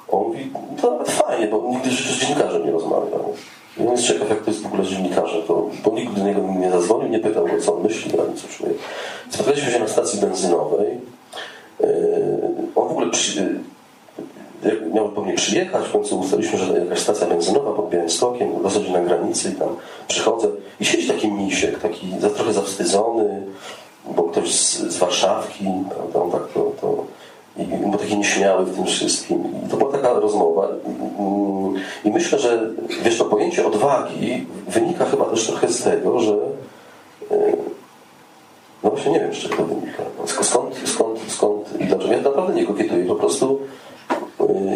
On mówi, to nawet fajnie, bo nigdy z dziennikarzem nie rozmawiał. I on jest ciekaw, jak to jest w ogóle z dziennikarzem, to, bo nikt do niego nie zadzwonił, nie pytał go, co on myśli, ani co czuje. Spotkaliśmy się na stacji benzynowej. Yy, on w ogóle przy, miał po mnie przyjechać, w końcu ustaliliśmy, że jakaś stacja benzynowa pod Białymstokiem, zasadzie na granicy i tam przychodzę i siedzi taki misiek, taki za, trochę zawstydzony, bo ktoś z, z Warszawki, prawda, on tak to, to i był taki nieśmiały w tym wszystkim. I to była taka rozmowa. I myślę, że wiesz, to pojęcie odwagi wynika chyba też trochę z tego, że no właśnie nie wiem, z czego to wynika. Skąd, skąd, skąd i dlaczego? Ja naprawdę nie kokietuję. Po prostu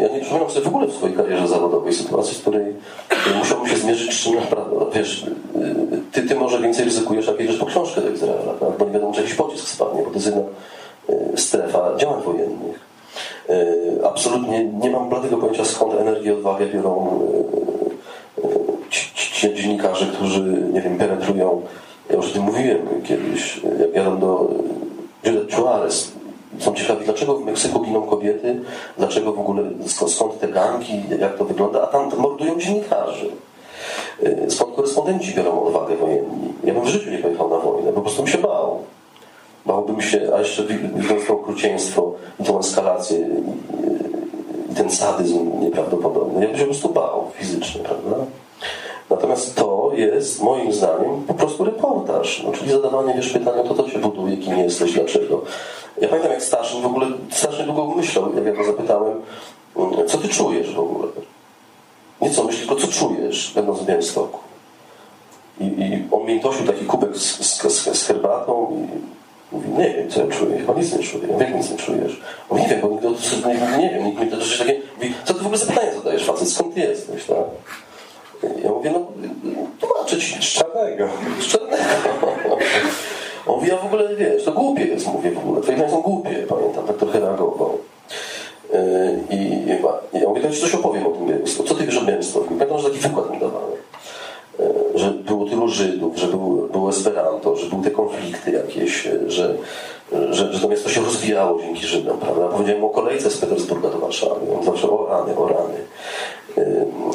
ja nie przypominam sobie w ogóle w swojej karierze zawodowej sytuacji, w której musiałbym się zmierzyć z czym naprawdę. Wiesz, ty, ty może więcej ryzykujesz, jak jedziesz po książkę do Izraela, tak? bo nie wiadomo, czy jakiś pocisk spadnie, bo to jest jedna strefa działań wojennych. Absolutnie nie mam bladego pojęcia, skąd energię odwagę biorą ci, ci dziennikarze, którzy, nie wiem, penetrują. Ja już o tym mówiłem kiedyś, jak jadę do Juarez. Są ciekawi, dlaczego w Meksyku giną kobiety, dlaczego w ogóle, skąd te ganki, jak to wygląda, a tam mordują dziennikarzy. Skąd korespondenci biorą odwagę wojenni. Ja bym w życiu nie pojechał na wojnę, po prostu bym się bał. Bałbym się, a jeszcze widząc to okrucieństwo i tą eskalację i ten sadyzm nieprawdopodobny, ja bym się po prostu bał fizycznie, prawda? Natomiast to jest moim zdaniem po prostu reportaż, no, czyli zadawanie wiesz pytania, to co się buduje, kim jesteś, dlaczego. Ja pamiętam jak Staszyn w ogóle strasznie długo myślał, jak ja go zapytałem, co ty czujesz w ogóle? Nie co myślisz, tylko co czujesz, będąc w Białymstoku. I, I on miętosił taki kubek z, z, z herbatą i Mówi, nie wiem, co ja czuję, chyba nic nie czuję. Ja wiem, nic nie czujesz. Mówi, nie wiem, bo nigdy, nigdy nie wiem, nikt mi to takie... Mówi, co ty w ogóle za pytanie zadajesz, facet, skąd ty jesteś, tak? Ja mówię, no, tłumaczę ci. Szczernego. Szczernego. On mówi, ja w ogóle, wiesz, to głupie jest, mówię w ogóle. Twoje są głupie, pamiętam, tak trochę reagował. I, i ja mówię, to ci coś opowiem o tym. Co ty wiesz o? Pamiętam, że taki wykład mi dawałem że było tylu Żydów, że był, był Esperanto, że były te konflikty jakieś, że, że, że to miasto się rozwijało dzięki Żydom, prawda? Powiedziałem o kolejce z Petersburga do Warszawy. On zawsze o rany, o rany.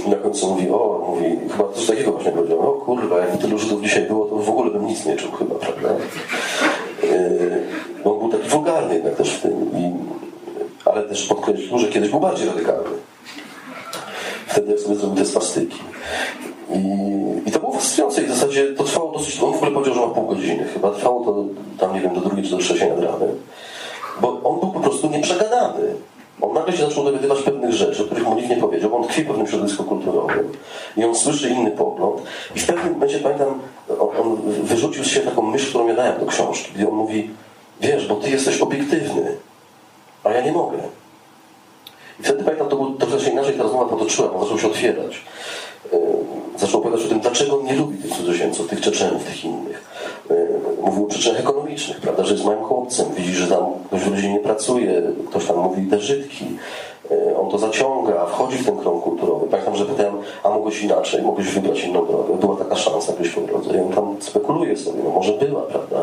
I na końcu mówi, o, mówi, chyba coś takiego właśnie powiedział, o kurwa, jakby tylu Żydów dzisiaj było, to w ogóle bym nic nie czuł chyba, prawda? On był taki wulgarny jednak też w tym, I, ale też podkreślił, że kiedyś był bardziej radykalny. Wtedy jak sobie zrobił te swastyki. I, I to było fascynujące i w zasadzie to trwało dosyć, on w ogóle powiedział, że ma pół godziny chyba, trwało to tam nie wiem, do drugiej czy do trzeciej nad bo on był po prostu nieprzegadany. On nagle się zaczął dowiadywać pewnych rzeczy, o których mu nikt nie powiedział, bo on tkwi w pewnym środowisku kulturowym i on słyszy inny pogląd i w pewnym momencie, pamiętam, on, wyrzucił z siebie taką myśl, którą ja dałem do książki, gdzie on mówi, wiesz, bo ty jesteś obiektywny, a ja nie mogę. I wtedy pamiętam, to był, trochę się inaczej ta rozmowa potoczyła, on zaczął się otwierać zaczął opowiadać o tym, dlaczego on nie lubi tych cudzoziemców, tych Czeczenów, tych innych. Mówił o przyczynach ekonomicznych, prawda, że jest małym chłopcem, widzi, że tam ktoś w rodzinie nie pracuje, ktoś tam mówi te Żydki, on to zaciąga, wchodzi w ten krąg kulturowy. Pamiętam, że pytałem, a mogłeś inaczej, mogłeś wybrać inną drogę, była taka szansa gdzieś po drodze i on tam spekuluje sobie, no może była, prawda.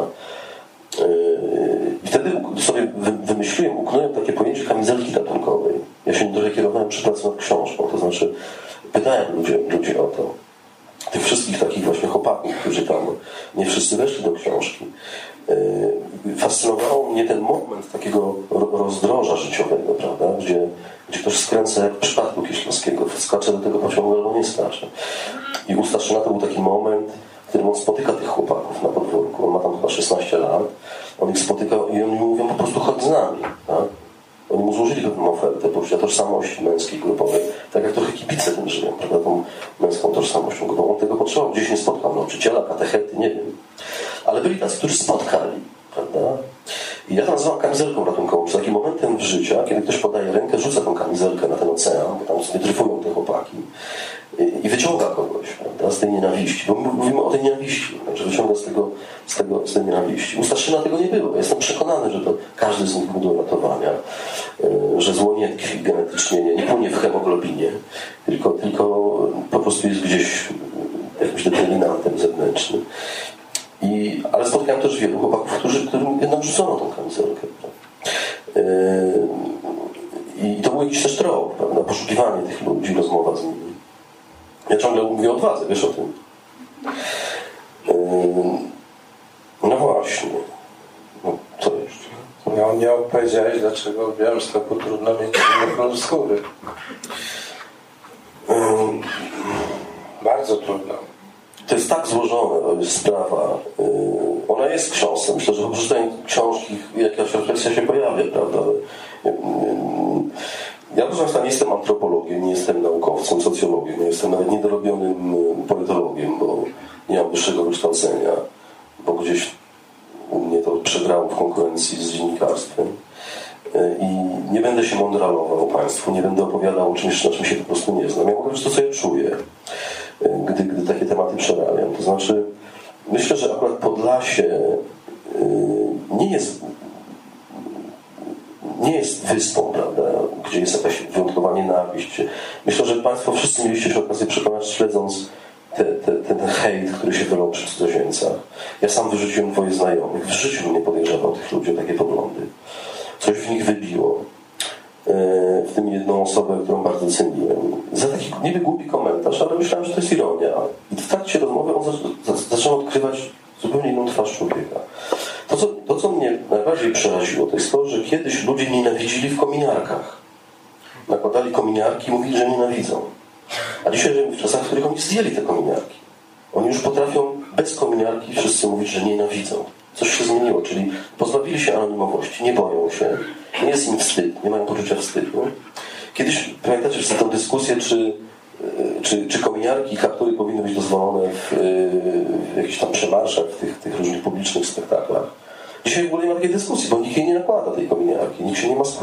I wtedy sobie wymyśliłem, uknąłem takie pojęcie kamizelki gatunkowej. Ja się trochę kierowałem przy pracy nad książką, to znaczy pytałem ludzi, ludzi o to. Tych wszystkich takich właśnie chłopaków, którzy tam nie wszyscy weszli do książki. Fascynowało mnie ten moment takiego rozdroża życiowego, prawda? Gdzie, gdzie ktoś skręca jak w przypadku Kieślowskiego, skacze do tego pociągu albo nie skacze. I u Staszyna to był taki moment, w którym on spotyka tych chłopaków na podwórku. On ma tam chyba 16 lat. On ich spotyka i oni mówią po prostu chodź z nami. Tak? Oni mu złożyli pewną ofertę poczucia tożsamości męskiej, grupowej.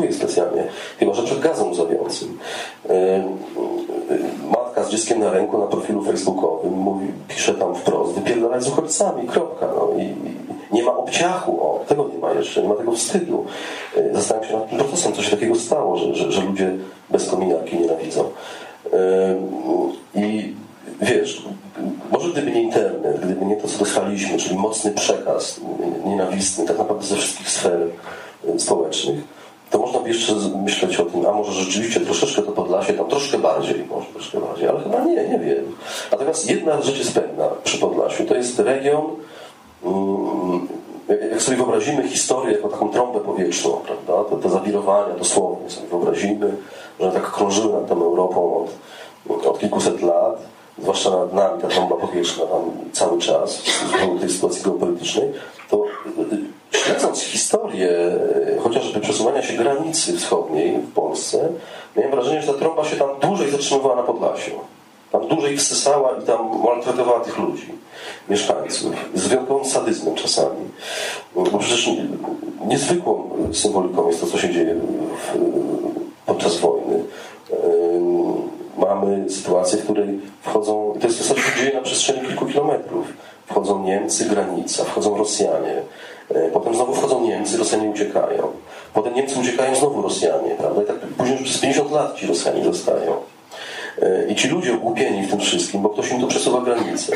Maskuje specjalnie, chyba że przed gazem łzawiącym. Matka z dzieckiem na ręku na profilu facebookowym mówi, pisze tam wprost, wypierdalać z uchodźcami, kropka. No. I, nie ma obciachu, o, tego nie ma jeszcze, nie ma tego wstydu. Zastanawiam się nad tym procesem, co się takiego stało, że, że, że ludzie bez kominiarki nienawidzą. I wiesz, może gdyby nie internet, gdyby nie to, co dostaliśmy, czyli mocny przekaz nienawistny, tak naprawdę ze wszystkich sfer społecznych, to można by jeszcze myśleć o tym, a może rzeczywiście troszeczkę to Podlasie, tam troszkę bardziej, może troszkę bardziej, ale chyba nie, nie wiem. Natomiast jedna rzecz jest pewna przy Podlasiu, to jest region, jak sobie wyobrazimy historię jako taką trąbę powietrzną, prawda, te, te zawirowania dosłownie sobie wyobrazimy, że tak krążyły nad tą Europą od, od kilkuset lat, zwłaszcza nad nami ta trąba powietrzna tam cały czas w tej sytuacji geopolitycznej, to śledząc historię chociażby przesuwania się granicy wschodniej w Polsce, miałem wrażenie, że ta trąba się tam dłużej zatrzymywała na Podlasiu. Tam dłużej wsysała i tam maltretowała tych ludzi, mieszkańców, z wyjątkowym sadyzmem czasami. Bo przecież niezwykłą symboliką jest to, co się dzieje w, podczas wojny. Mamy sytuację, w której wchodzą, to jest to, co się dzieje na przestrzeni kilku kilometrów. Wchodzą Niemcy, granica, wchodzą Rosjanie, potem znowu wchodzą Niemcy, Rosjanie uciekają. Potem Niemcy uciekają, znowu Rosjanie, prawda? I tak później już przez 50 lat ci Rosjanie zostają. I ci ludzie ogłupieni w tym wszystkim, bo ktoś im tu przesuwa granice.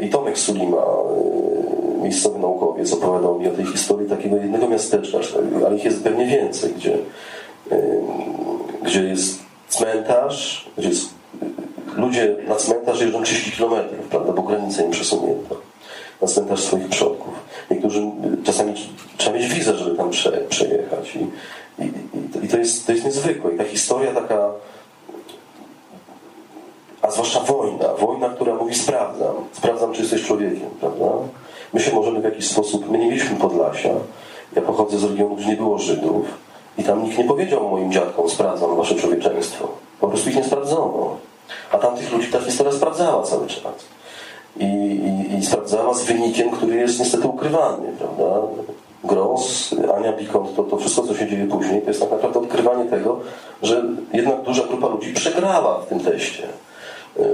I Tomek Sulima, miejscowy naukowiec, opowiadał mi o tej historii takiego jednego miasteczka, ale ich jest pewnie więcej, gdzie, gdzie jest cmentarz, gdzie jest, ludzie na cmentarz jeżdżą 30 kilometrów, prawda, bo granicę im przesunięto. Na swoich przodków. Niektórzy czasami trzeba mieć wizę, żeby tam prze, przejechać. I, i, i to, jest, to jest niezwykłe. I ta historia taka a zwłaszcza wojna, wojna, która mówi sprawdzam, sprawdzam, czy jesteś człowiekiem, prawda? My się możemy w jakiś sposób, my nie mieliśmy Podlasia, ja pochodzę z regionu, gdzie nie było Żydów i tam nikt nie powiedział moim dziadkom, sprawdzam wasze człowieczeństwo. Po prostu ich nie sprawdzono. A tamtych ludzi ta historia sprawdzała cały czas. I, i, i sprawdzała z wynikiem, który jest niestety ukrywany, prawda? Gross, Ania Bikont, to, to wszystko, co się dzieje później, to jest tak naprawdę odkrywanie tego, że jednak duża grupa ludzi przegrała w tym teście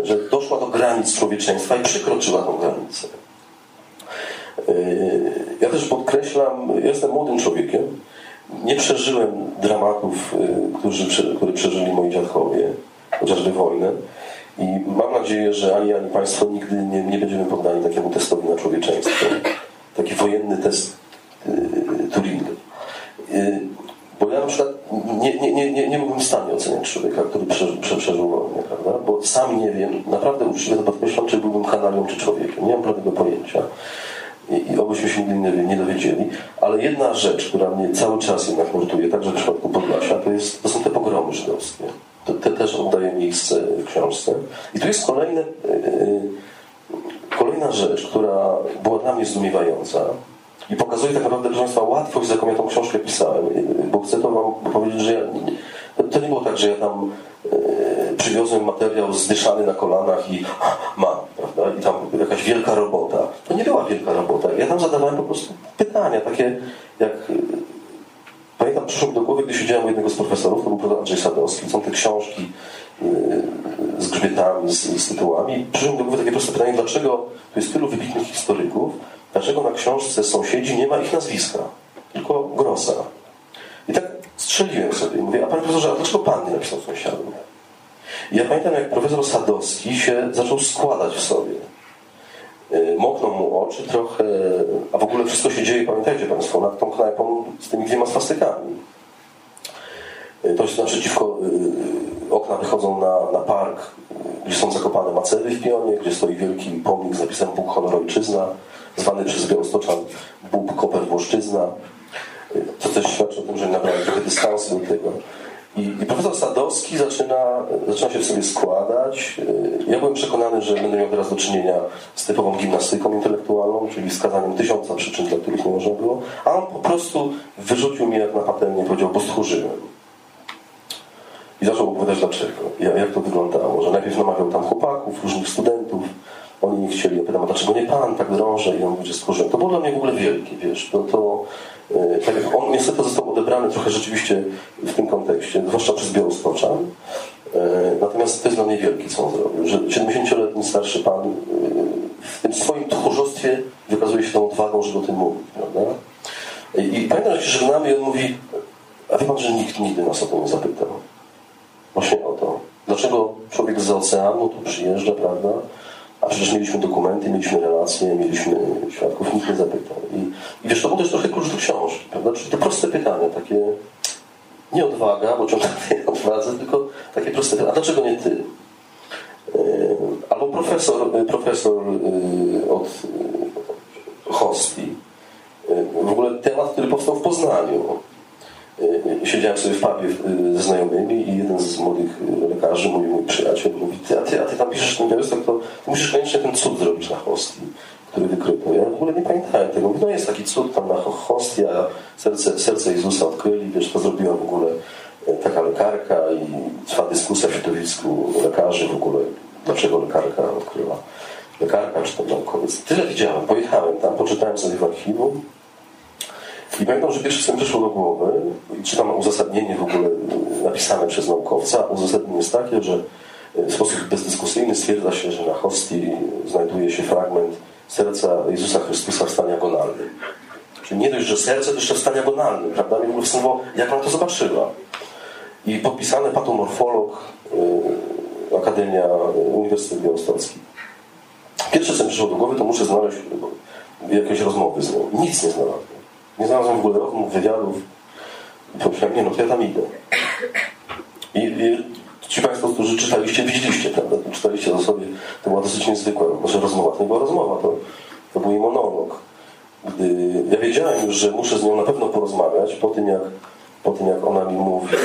że doszła do granic człowieczeństwa i przekroczyła tą granicę. Ja też podkreślam, jestem młodym człowiekiem, nie przeżyłem dramatów, którzy, które przeżyli moi dziadkowie, chociażby wojnę. I nadzieję, że ani ja, ani Państwo nigdy nie, nie będziemy poddani takiemu testowi na człowieczeństwo. Taki wojenny test yy, Turinga. Yy, bo ja na przykład nie, nie, nie, nie, nie byłbym w stanie oceniać człowieka, który przeżył, przeżył wojnę, prawda? Bo sam nie wiem, naprawdę uczciwie to podkreślam, czy byłbym kanalią, czy człowiekiem. Nie mam prawego pojęcia. I, i obyśmy się nigdy nie, nie dowiedzieli. Ale jedna rzecz, która mnie cały czas jednak nurtuje, także w przypadku Podlasia, to, jest, to są te pogromy żydowskie. To, te też oddaje miejsce książce. I tu jest kolejne, yy, kolejna rzecz, która była dla mnie zdumiewająca. I pokazuje tak naprawdę, proszę Państwa, łatwość, z jaką ja tą książkę pisałem. Bo chcę to Wam powiedzieć, że ja, to nie było tak, że ja tam przywiozłem materiał zdyszany na kolanach i mam, prawda? I tam jakaś wielka robota. To nie była wielka robota. Ja tam zadawałem po prostu pytania, takie jak... Pamiętam, przyszło mi do głowy, gdy siedziałem u jednego z profesorów, to był profesor Andrzej Sadowski, są te książki z grzbietami, z, z tytułami. Przyszło mi do głowy takie proste pytanie, dlaczego tu jest tylu wybitnych historyków, dlaczego na książce sąsiedzi nie ma ich nazwiska, tylko Grossa. I tak strzeliłem sobie i mówię, a panie profesorze, a dlaczego pan nie napisał sąsiadów? I ja pamiętam, jak profesor Sadowski się zaczął składać w sobie. E, mokną mu oczy trochę, a w ogóle wszystko się dzieje, pamiętajcie Państwo, nad tą knajpą z tymi dwiema swastykami. E, to jest naprzeciwko, e, okna wychodzą na, na park, gdzie są zakopane macery w pionie, gdzie stoi wielki pomnik z napisem Bóg, honor, ojczyzna, zwany przez Białostoczan Bóg, koper, włoszczyzna. To też świadczy o tym, że nabrałem trochę dystansu do tego. I, I, profesor Sadowski zaczyna, zaczyna się w sobie składać. Ja byłem przekonany, że będę miał teraz do czynienia z typową gimnastyką intelektualną, czyli wskazaniem tysiąca przyczyn, dla których nie można było, a on po prostu wyrzucił mnie jak na patelnię, powiedział, bo stchórzyłem. I zaczął opowiadać dlaczego, jak to wyglądało, że najpierw namawiał tam chłopaków, różnych studentów, oni nie chcieli, ja pytam, a dlaczego nie pan tak drąży? I on że stchórzyłem. To było dla mnie w ogóle wielkie, wiesz, to, to E, tak jak on niestety został odebrany trochę rzeczywiście w tym kontekście, zwłaszcza przez Białostoczan. E, natomiast to jest dla mnie wielki, co on zrobił. Że 70-letni starszy pan e, w tym swoim tchórzostwie wykazuje się tą odwagą, żeby o tym mówić. Prawda? I pamiętam, że się żegnamy i on mówi, a wie pan, że nikt nigdy nas o to nie zapytał. Właśnie o to. Dlaczego człowiek z oceanu tu przyjeżdża, prawda? A przecież mieliśmy dokumenty, mieliśmy relacje, mieliśmy świadków, nikt nie zapytał. I, i wiesz, to był też trochę klucz do książki, prawda? Czyli to proste pytanie, takie nie odwaga, bo ciągle [LAUGHS] nie odwadze, tylko takie proste pytanie. A dlaczego nie ty? E, albo profesor, profesor e, od hostii. E, w ogóle temat, który powstał w Poznaniu siedziałem sobie w pubie y, ze znajomymi i jeden z młodych y, lekarzy, mój, mój przyjaciel, mówi, ty, a, ty, a ty tam piszesz ten białystok, to musisz koniecznie ten cud zrobić na hostii, który wykryto. Ja w ogóle nie pamiętałem tego. Mówi, no jest taki cud tam na hostii, a serce, serce Jezusa odkryli, wiesz, to zrobiła w ogóle taka lekarka i trwa dyskusja w środowisku lekarzy w ogóle, dlaczego lekarka odkryła. Lekarka czy tam naukowiec. Tyle widziałem. Pojechałem tam, poczytałem sobie w archiwum i pamiętam, że pierwsze co mi przyszło do głowy, i czytam uzasadnienie w ogóle napisane przez naukowca, uzasadnienie jest takie, że w sposób bezdyskusyjny stwierdza się, że na hostii znajduje się fragment serca Jezusa Chrystusa w stanie agonalnym. Czyli nie dość, że serce, to jeszcze w stanie agonalnym, prawda? Mnie w jak ona to zobaczyła. I podpisane patomorfolog, yy, Akademia Uniwersytet Białostocki. Pierwsze, co mi przyszło do głowy, to muszę znaleźć jakieś rozmowy z nią. Nic nie znalazłem. Nie znalazłem w ogóle rozmów, wywiadów. Pomyślałem, nie no, to ja tam idę. I, i ci Państwo, którzy czytaliście, widzieliście, prawda? Czytaliście to sobie, to była dosyć niezwykła, może rozmowa. To nie była rozmowa, to, to był jej monolog. Gdy ja wiedziałem już, że muszę z nią na pewno porozmawiać po tym, jak, po tym, jak ona mi mówi.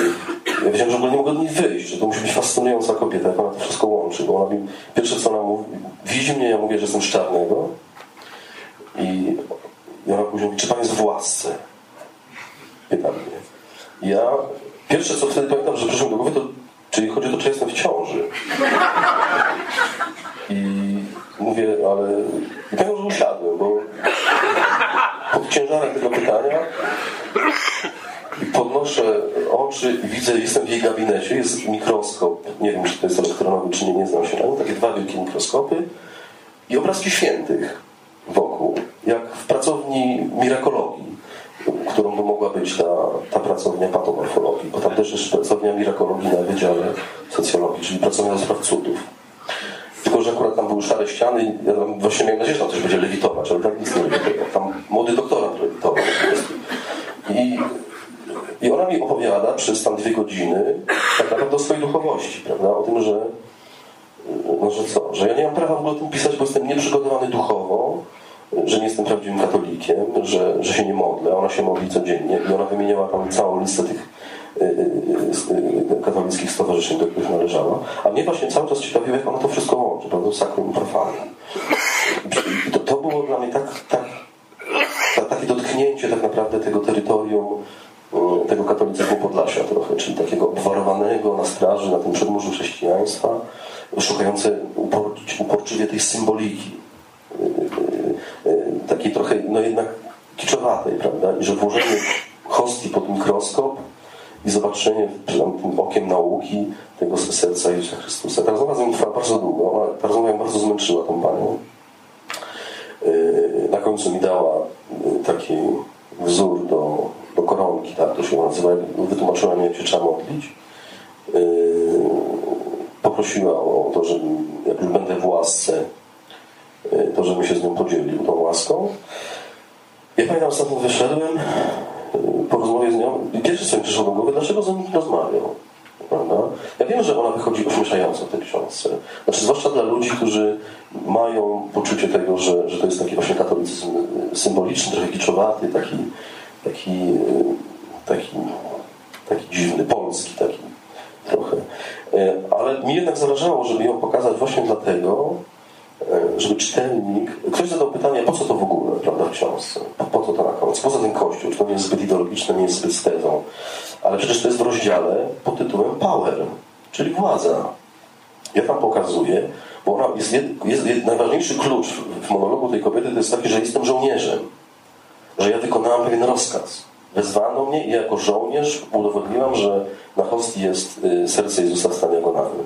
Ja wiedziałem, że w ogóle nie mogę od niej wyjść, że to musi być fascynująca kobieta, jak ona to wszystko łączy, bo ona mi, pierwsze co ona mówi, widzi mnie, ja mówię, że jestem z czarnego i i ona później czy pan jest w łasce? Pyta mnie. Ja pierwsze co wtedy pamiętam, że przyszło do głowy, to czyli chodzi o to, czy jestem w ciąży. I mówię, ale... I pamiętam, że usiadłem, bo pod ciężarem tego pytania podnoszę oczy i widzę, jestem w jej gabinecie, jest mikroskop, nie wiem, czy to jest elektronowy, czy nie, nie znam się na nim, takie dwa wielkie mikroskopy i obrazki świętych wokół, jak w pracowni mirakologii, którą by mogła być ta, ta pracownia patomorfologii, bo tam też jest pracownia mirakologii na Wydziale Socjologii, czyli pracownia do spraw cudów. Tylko, że akurat tam były szare ściany ja tam właśnie miałem nadzieję, że tam coś będzie lewitować, ale tak nic nie lewitował. Tam młody doktorant lewitował. I, I ona mi opowiada przez tam dwie godziny tak naprawdę o swojej duchowości, prawda? O tym, że że co? Że ja nie mam prawa w ogóle o tym pisać, bo jestem nieprzygotowany duchowo, że nie jestem prawdziwym katolikiem, że, że się nie modlę. Ona się modli codziennie i ona wymieniała tam całą listę tych y, y, y, katolickich stowarzyszeń, do których należała. A mnie właśnie cały czas ciekawiło, jak ona to wszystko łączy, prawda? Sakrum. I to, to było dla mnie tak, tak, tak, takie dotknięcie tak naprawdę tego terytorium tego katolicyzmu Podlasia trochę, czyli takiego obwarowanego na straży, na tym przedmurzu chrześcijaństwa, szukające upor, uporczywie tej symboliki, y, y, y, takiej trochę, no jednak kiczowatej, prawda? I że włożenie hostii pod mikroskop i zobaczenie tym okiem nauki tego serca Jezusa Chrystusa. Ta rozmowa z nią trwała bardzo długo, ona, ta rozmowa bardzo zmęczyła tą panią. Na końcu mi dała taki wzór do, do koronki, tak to się nazywa, wytłumaczyła mi, jak się trzeba modlić. Poprosiła o to, że jak będę w łasce, yy, to żebym się z nią podzielił tą łaską. Ja pamiętam, stamtąd wyszedłem yy, po rozmowie z nią i pierwsze co mi przyszło do głowy, dlaczego ze mną nie rozmawiał? Prawda? Ja wiem, że ona wychodzi ośmieszająco w tej książce. Znaczy, zwłaszcza dla ludzi, którzy mają poczucie tego, że, że to jest taki właśnie katolicyzm y, symboliczny, trochę kiczowaty, taki, taki, taki, taki dziwny, polski, taki trochę. Y, Ale mi jednak zależało, żeby ją pokazać właśnie dlatego, żeby czytelnik... Ktoś zadał pytanie, po co to w ogóle, prawda, w książce? Po, co to na koniec? Po co ten kościół? Czy to nie jest zbyt ideologiczne, nie jest zbyt z tezą? Ale przecież to jest w rozdziale pod tytułem Power, czyli władza. Ja tam pokazuję, bo ona jest, jest najważniejszy klucz w monologu tej kobiety to jest taki, że jestem żołnierzem. Że ja wykonałam pewien rozkaz. Wezwano mnie i jako żołnierz udowodniłam, że na hostii jest y, serce Jezusa w stanie agonalnym.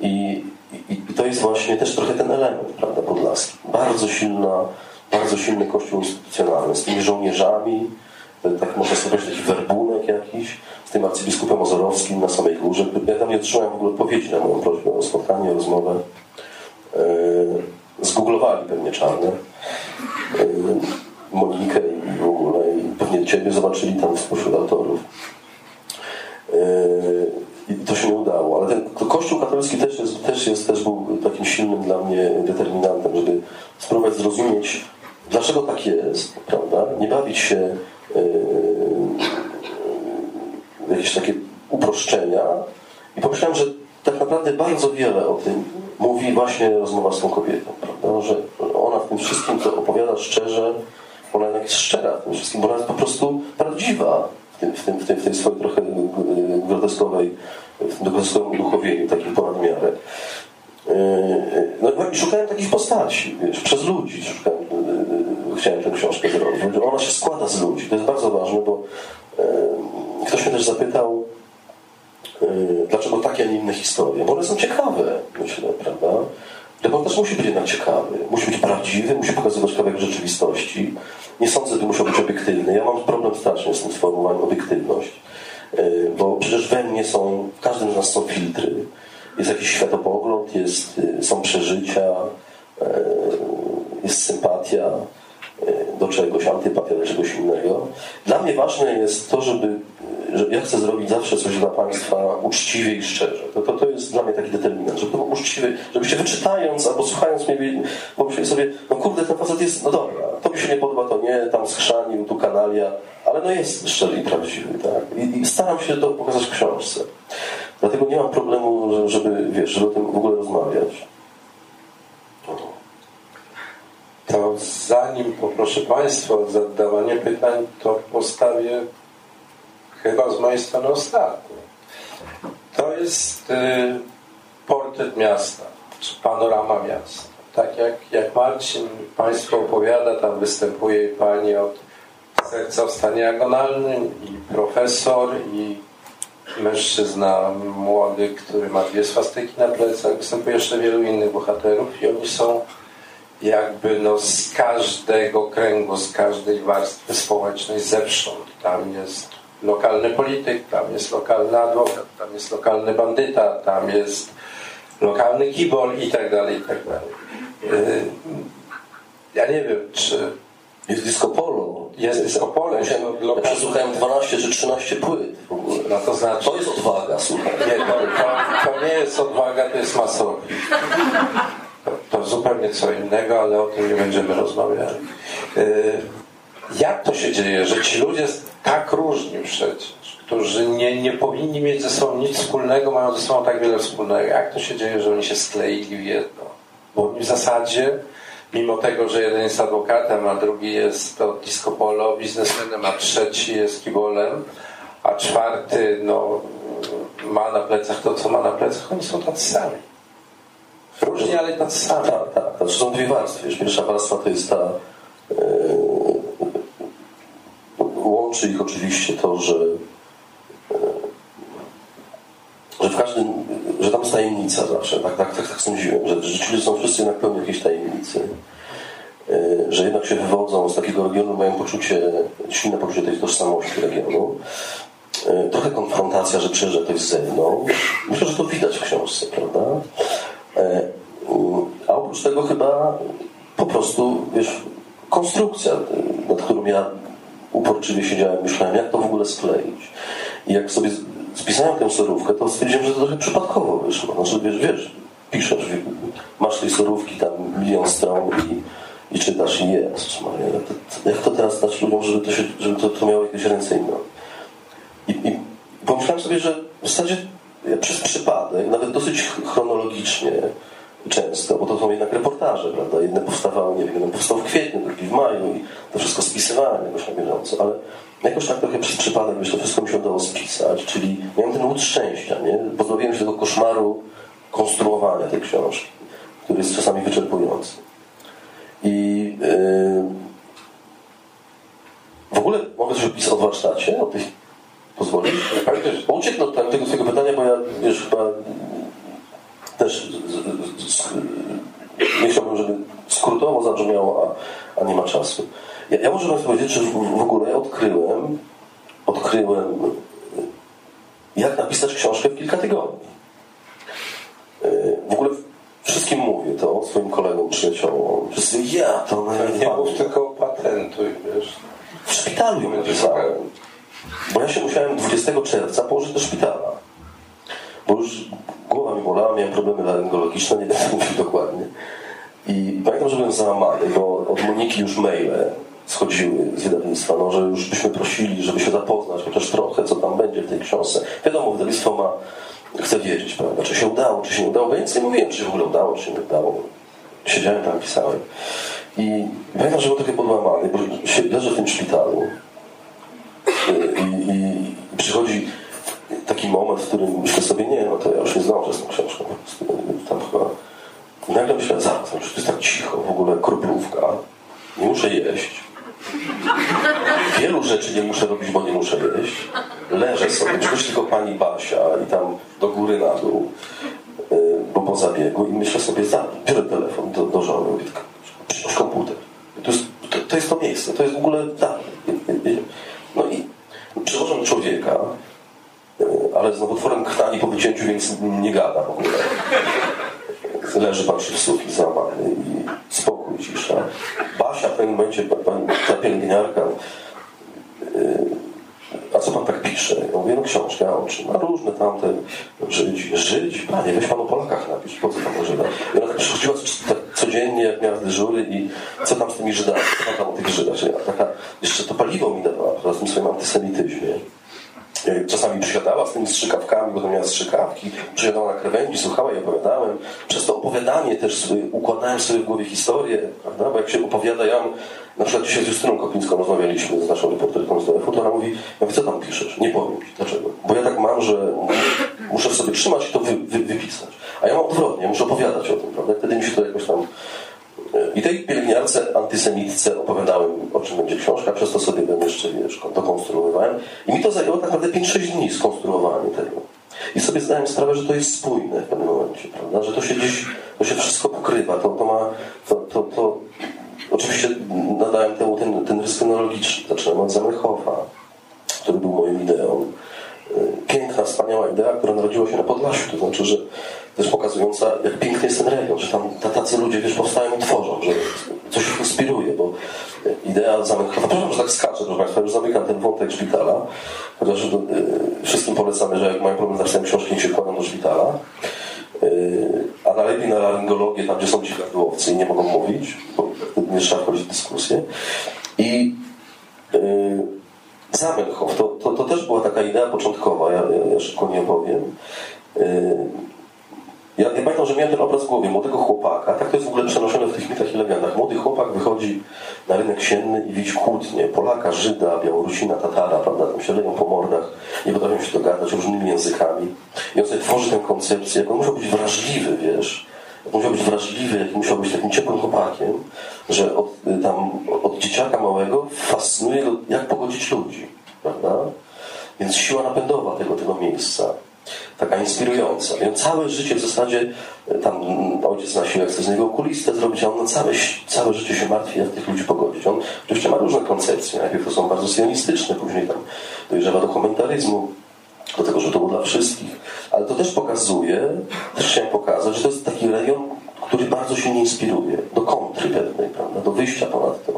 I, i, I to jest właśnie też trochę ten element, prawda, podlaski. Bardzo silna, bardzo silny kościół instytucjonalny z tymi żołnierzami, tak można sobie powiedzieć, werbunek jakiś, z tym arcybiskupem Ozorowskim na samej górze. Ja tam nie otrzymałem w ogóle odpowiedzi na moją prośbę o spotkanie, o rozmowę. Yy, Zgooglowali pewnie czarne. Yy, Monikę i w ogóle. I pewnie Ciebie zobaczyli tam spośród autorów. Yy, I to się nie udało. Ale ten Kościół katolicki też, jest, też, jest, też był takim silnym dla mnie determinantem, żeby spróbować zrozumieć, dlaczego tak jest, prawda? Nie bawić się w jakieś takie uproszczenia. I pomyślałem, że tak naprawdę bardzo wiele o tym mówi właśnie rozmowa z tą kobietą, prawda? Że ona w tym wszystkim to opowiada szczerze, ona jednak jest szczera w tym wszystkim, bo ona jest po prostu prawdziwa w, tym, w, tym, w, tym, w tej swojej trochę groteskowej, w tym groteskowym uduchowieniu, takim ponad miarę. No i szukałem takich postaci, wiesz, przez ludzi szukałem, chciałem tę książkę zrobić. Ona się składa z ludzi, to jest bardzo ważne, bo ktoś mnie też zapytał, dlaczego takie, a nie inne historie. Bo one są ciekawe, myślę, prawda? Reportaż musi być jednak ciekawy, musi być prawdziwy, musi pokazywać kawałek rzeczywistości. Nie sądzę, że muszą być obiektywny. Ja mam problem strasznie z tym sformułowaniem obiektywność, bo przecież we mnie są, w każdym z nas są filtry. Jest jakiś światopogląd, jest, są przeżycia, jest sympatia do czegoś, antypatia do czegoś innego. Dla mnie ważne jest to, żeby że ja chcę zrobić zawsze coś dla Państwa uczciwie i szczerze. To, to, to jest dla mnie taki determinant, żeby to było uczciwe, żebyście wyczytając albo słuchając mnie, pomyśleli sobie, no kurde, ten facet jest, no dobra, to mi się nie podoba, to nie, tam schrzanił, tu kanalia, ale no jest szczery i prawdziwy, tak? I, i staram się to pokazać w książce. Dlatego nie mam problemu, żeby, wiesz, żeby o tym w ogóle rozmawiać. To zanim poproszę Państwa o zadawanie pytań, to postawię chyba z mojej strony ostatnie. To jest y, portret miasta, czy panorama miasta. Tak jak, jak Marcin Państwu opowiada, tam występuje Pani od serca w stanie agonalnym i profesor i mężczyzna młody, który ma dwie swastyki na plecach. Występuje jeszcze wielu innych bohaterów i oni są jakby no z każdego kręgu, z każdej warstwy społecznej zewsząd. Tam jest lokalny polityk, tam jest lokalny adwokat, tam jest lokalny bandyta, tam jest lokalny kibol i tak dalej, i tak dalej. Ja nie wiem, czy... Jest disco polo. Jest disco polo. Ja, ja przesłuchałem 12 czy 13 płyt w ogóle. No to znaczy, To jest odwaga, słuchaj. nie, to, to, to nie jest odwaga, to jest masochizm. To, to zupełnie co innego, ale o tym nie będziemy rozmawiali. Yy, jak to się dzieje, że ci ludzie tak różni przecież, którzy nie, nie powinni mieć ze sobą nic wspólnego, mają ze sobą tak wiele wspólnego. Jak to się dzieje, że oni się skleili w jedno? Bo w zasadzie, mimo tego, że jeden jest adwokatem, a drugi jest to disco polo biznesmenem, a trzeci jest kibolem, a czwarty no, ma na plecach to, co ma na plecach, oni są tacy sami. Różni, ale tacy sami. Tak, tak. To są dwie warstwy. Pierwsza warstwa to jest ta. Łączy ich oczywiście to, że, yy, że w każdym. że tam jest tajemnica zawsze. Tak, tak, tak, tak sądziłem, że, że ludzie są wszyscy jednak pełni jakiejś tajemnicy. Yy, że jednak się wywodzą z takiego regionu, mają poczucie, silne poczucie tej tożsamości regionu. Yy, Trochę konfrontacja, że przyjeżdża ktoś z zewnątrz. Myślę, że to widać w książce, prawda? E, A oprócz tego chyba po prostu, wiesz, konstrukcja, nad którą ja uporczywie siedziałem, myślałem, jak to w ogóle skleić. I jak sobie spisałem tę sorówkę, to stwierdziłem, że to trochę przypadkowo wyszło. Znaczy, wiesz, wiesz piszesz, masz tej sorówki tam milion stron i, i czytasz i jest. Maria, jak to, teraz dać ludziom, żeby to, się, żeby to, to miało jakieś ręce i? I, I pomyślałem sobie, że w zasadzie ja przez przypadek, nawet dosyć chronologicznie często, bo to są jednak reportaże, prawda? Jedne powstawały, nie wiem, jeden powstał w kwietniu, drugi w maju i to wszystko spisywałem jakoś na bieżąco, ale jakoś tak trochę przez przypadek, wiesz, to wszystko mi się udało spisać, czyli miałem ten łód szczęścia, nie? Pozbawiłem się tego koszmaru konstruowania tej książki, który jest czasami wyczerpujący. I yy, w ogóle mogę coś opisać o warsztacie, o tych pozwolisz? Bo ucieknę od tego twojego pytania, bo ja wiesz, chyba też nie chciałbym, żeby skrótowo zabrzmiało, a, a nie ma czasu. Ja, ja muszę Państwu powiedzieć, że w, w ogóle ja odkryłem, odkryłem, jak napisać książkę w kilka tygodni. Yy, W ogóle wszystkim mówię to, swoim kolegom, przyjaciołom. Wszyscy, ja to Nie mów tylko patentuj, wiesz. w szpitalu ją napisałem. Bo ja się musiałem 20 czerwca położyć do szpitala. Bo już głowa mi bolała, miałem problemy laryngologiczne, nie będę mówił [LAUGHS] dokładnie. I pamiętam, że byłem załamany, bo od Moniki już maile schodziły z wydawnictwa, no, że już byśmy prosili, żeby się zapoznać chociaż trochę, co tam będzie w tej książce. Wiadomo, wydawnictwo ma, chce wiedzieć, prawda, czy się udało, czy się nie udało, więc nie mówiłem, czy się w ogóle udało, czy się nie udało. Siedziałem tam, pisałem. I pamiętam, że był trochę podłamany, bo się leżę w tym szpitalu i, i przychodzi taki moment, w którym myślę sobie, nie, no to ja już nie zdążę z tą książką. Tam chyba... I nagle myślę, zaraz, no, to jest tak cicho, w ogóle kroplówka, nie muszę jeść. Wielu rzeczy nie muszę robić, bo nie muszę jeść. Leżę sobie, przychodzi tylko pani Basia i tam do góry na dół, yy, bo po zabiegu i myślę sobie, za, biorę telefon do, do żony, mówię, przynoś komputer. To jest, to, to jest to miejsce, to jest w ogóle tak. No i przywożę człowieka, ale z nowotworem krtani po wycięciu, więc nie gada w ogóle. Leży, patrzy w sufit załamany i spokój, cisza. Basia w pewnym momencie, pa- pani, ta pielęgniarka, yy, a co pan tak pisze? Ja mówię, no o czym? A różne tamte, żyć, żyć? Panie, weź pan o Polakach napisz, po co pan o Żydach? I ona tak przychodziła tak codziennie, jak miała dyżury i co tam z tymi Żydami, co pan tam o tych Żydach? Czyli taka, jeszcze to paliwo mi dawała, w tym swoim antysemityzmie. Czasami przysiadała z tymi strzykawkami, bo to miała strzykawki, przysiadała na krawędzi, słuchała i opowiadałem. Przez to opowiadanie też układałem sobie w głowie historię, prawda? Bo jak się opowiada, ja na przykład dzisiaj z Justyną Kopińską rozmawialiśmy z naszą reporterką z DF-u, to ona mówi, ja mówię, co tam piszesz? Nie powiem ci. Dlaczego? Bo ja tak mam, że muszę sobie trzymać i to wy, wy, wypisać. A ja mam odwrotnie, muszę opowiadać o tym, prawda? Wtedy mi się to jakoś tam i tej pielęgniarce antysemitce opowiadałem, o czym będzie książka, przez to sobie ją jeszcze wiesz, dokonstruowałem. I mi to zajęło tak naprawdę 5-6 dni skonstruowanie tego. I sobie zdałem sprawę, że to jest spójne w pewnym momencie, prawda? Że to się gdzieś, to się wszystko pokrywa, to, to ma, to, to, to... Oczywiście nadałem temu ten, ten rys chronologiczny. Zaczynam od Zamenhofa, który był moją ideą. Piękna, wspaniała idea, która narodziła się na Podlasiu, to znaczy, że też pokazująca, jak piękny jest ten region, że tam tacy ludzie, wiesz, powstają i tworzą, że coś ich inspiruje, bo idea Zamenhofa, przepraszam, że tak skaczę, proszę Państwa, już zamykam ten wątek szpitala, chociaż y, wszystkim polecamy, że jak mają problem z napisem książki, niech się kładą do szpitala. Y, a najlepiej na laryngologię, tam gdzie są ci gardłowcy i nie mogą mówić, bo nie trzeba wchodzić w dyskusję. I y, Zamenhof, to, to, to też była taka idea początkowa, ja, ja, szybko nie opowiem. Y, ja, ja pamiętam, że miałem ten obraz w głowie młodego chłopaka, tak to jest w ogóle przenoszone w tych mitach i legendach. Młody chłopak wychodzi na rynek sienny i widzi kłótnie Polaka, Żyda, Białorusina, Tatara, prawda, tam się leją po mordach, nie potrafią się dogadać różnymi językami. I on sobie tworzy tę koncepcję, on musiał być wrażliwy, wiesz, musiał być wrażliwy, musiał być takim ciepłym chłopakiem, że od, tam, od dzieciaka małego fascynuje go, jak pogodzić ludzi, prawda? Więc siła napędowa tego, tego miejsca taka inspirująca. I on całe życie w zasadzie, tam ojciec na siłę chce z niego okulistę zrobić, a on całe, całe życie się martwi, jak tych ludzi pogodzić. On oczywiście ma różne koncepcje. Najpierw to są bardzo sionistyczne, później tam dojrzewa do komentaryzmu, do tego, że to było dla wszystkich. Ale to też pokazuje, też chciałem pokazać, że to jest taki region, który bardzo się nie inspiruje do kontry pewnej, prawda, do wyjścia ponad to.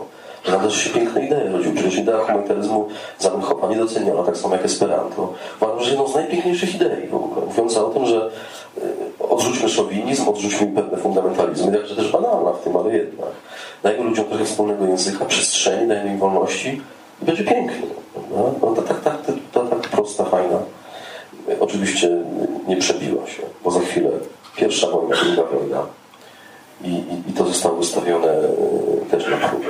Że tam też się piękne idee rodził. Przecież idea humanitaryzmu Zamenhofa niedoceniona, tak samo jak Esperanto. Uważam, że jedną z najpiękniejszych idei w ogóle, mówiąca o tym, że y, odrzućmy szowinizm, odrzućmy pewne fundamentalizmy, jakże też banalna w tym, ale jednak. Dajmy ludziom trochę wspólnego języka, przestrzeni, dajmy im wolności będzie pięknie. No, no to tak, tak, to, tak prosta, fajna. Oczywiście nie przebiła się, bo za chwilę pierwsza wojna, druga wojna i, i, i to zostało wystawione y, też na próbę.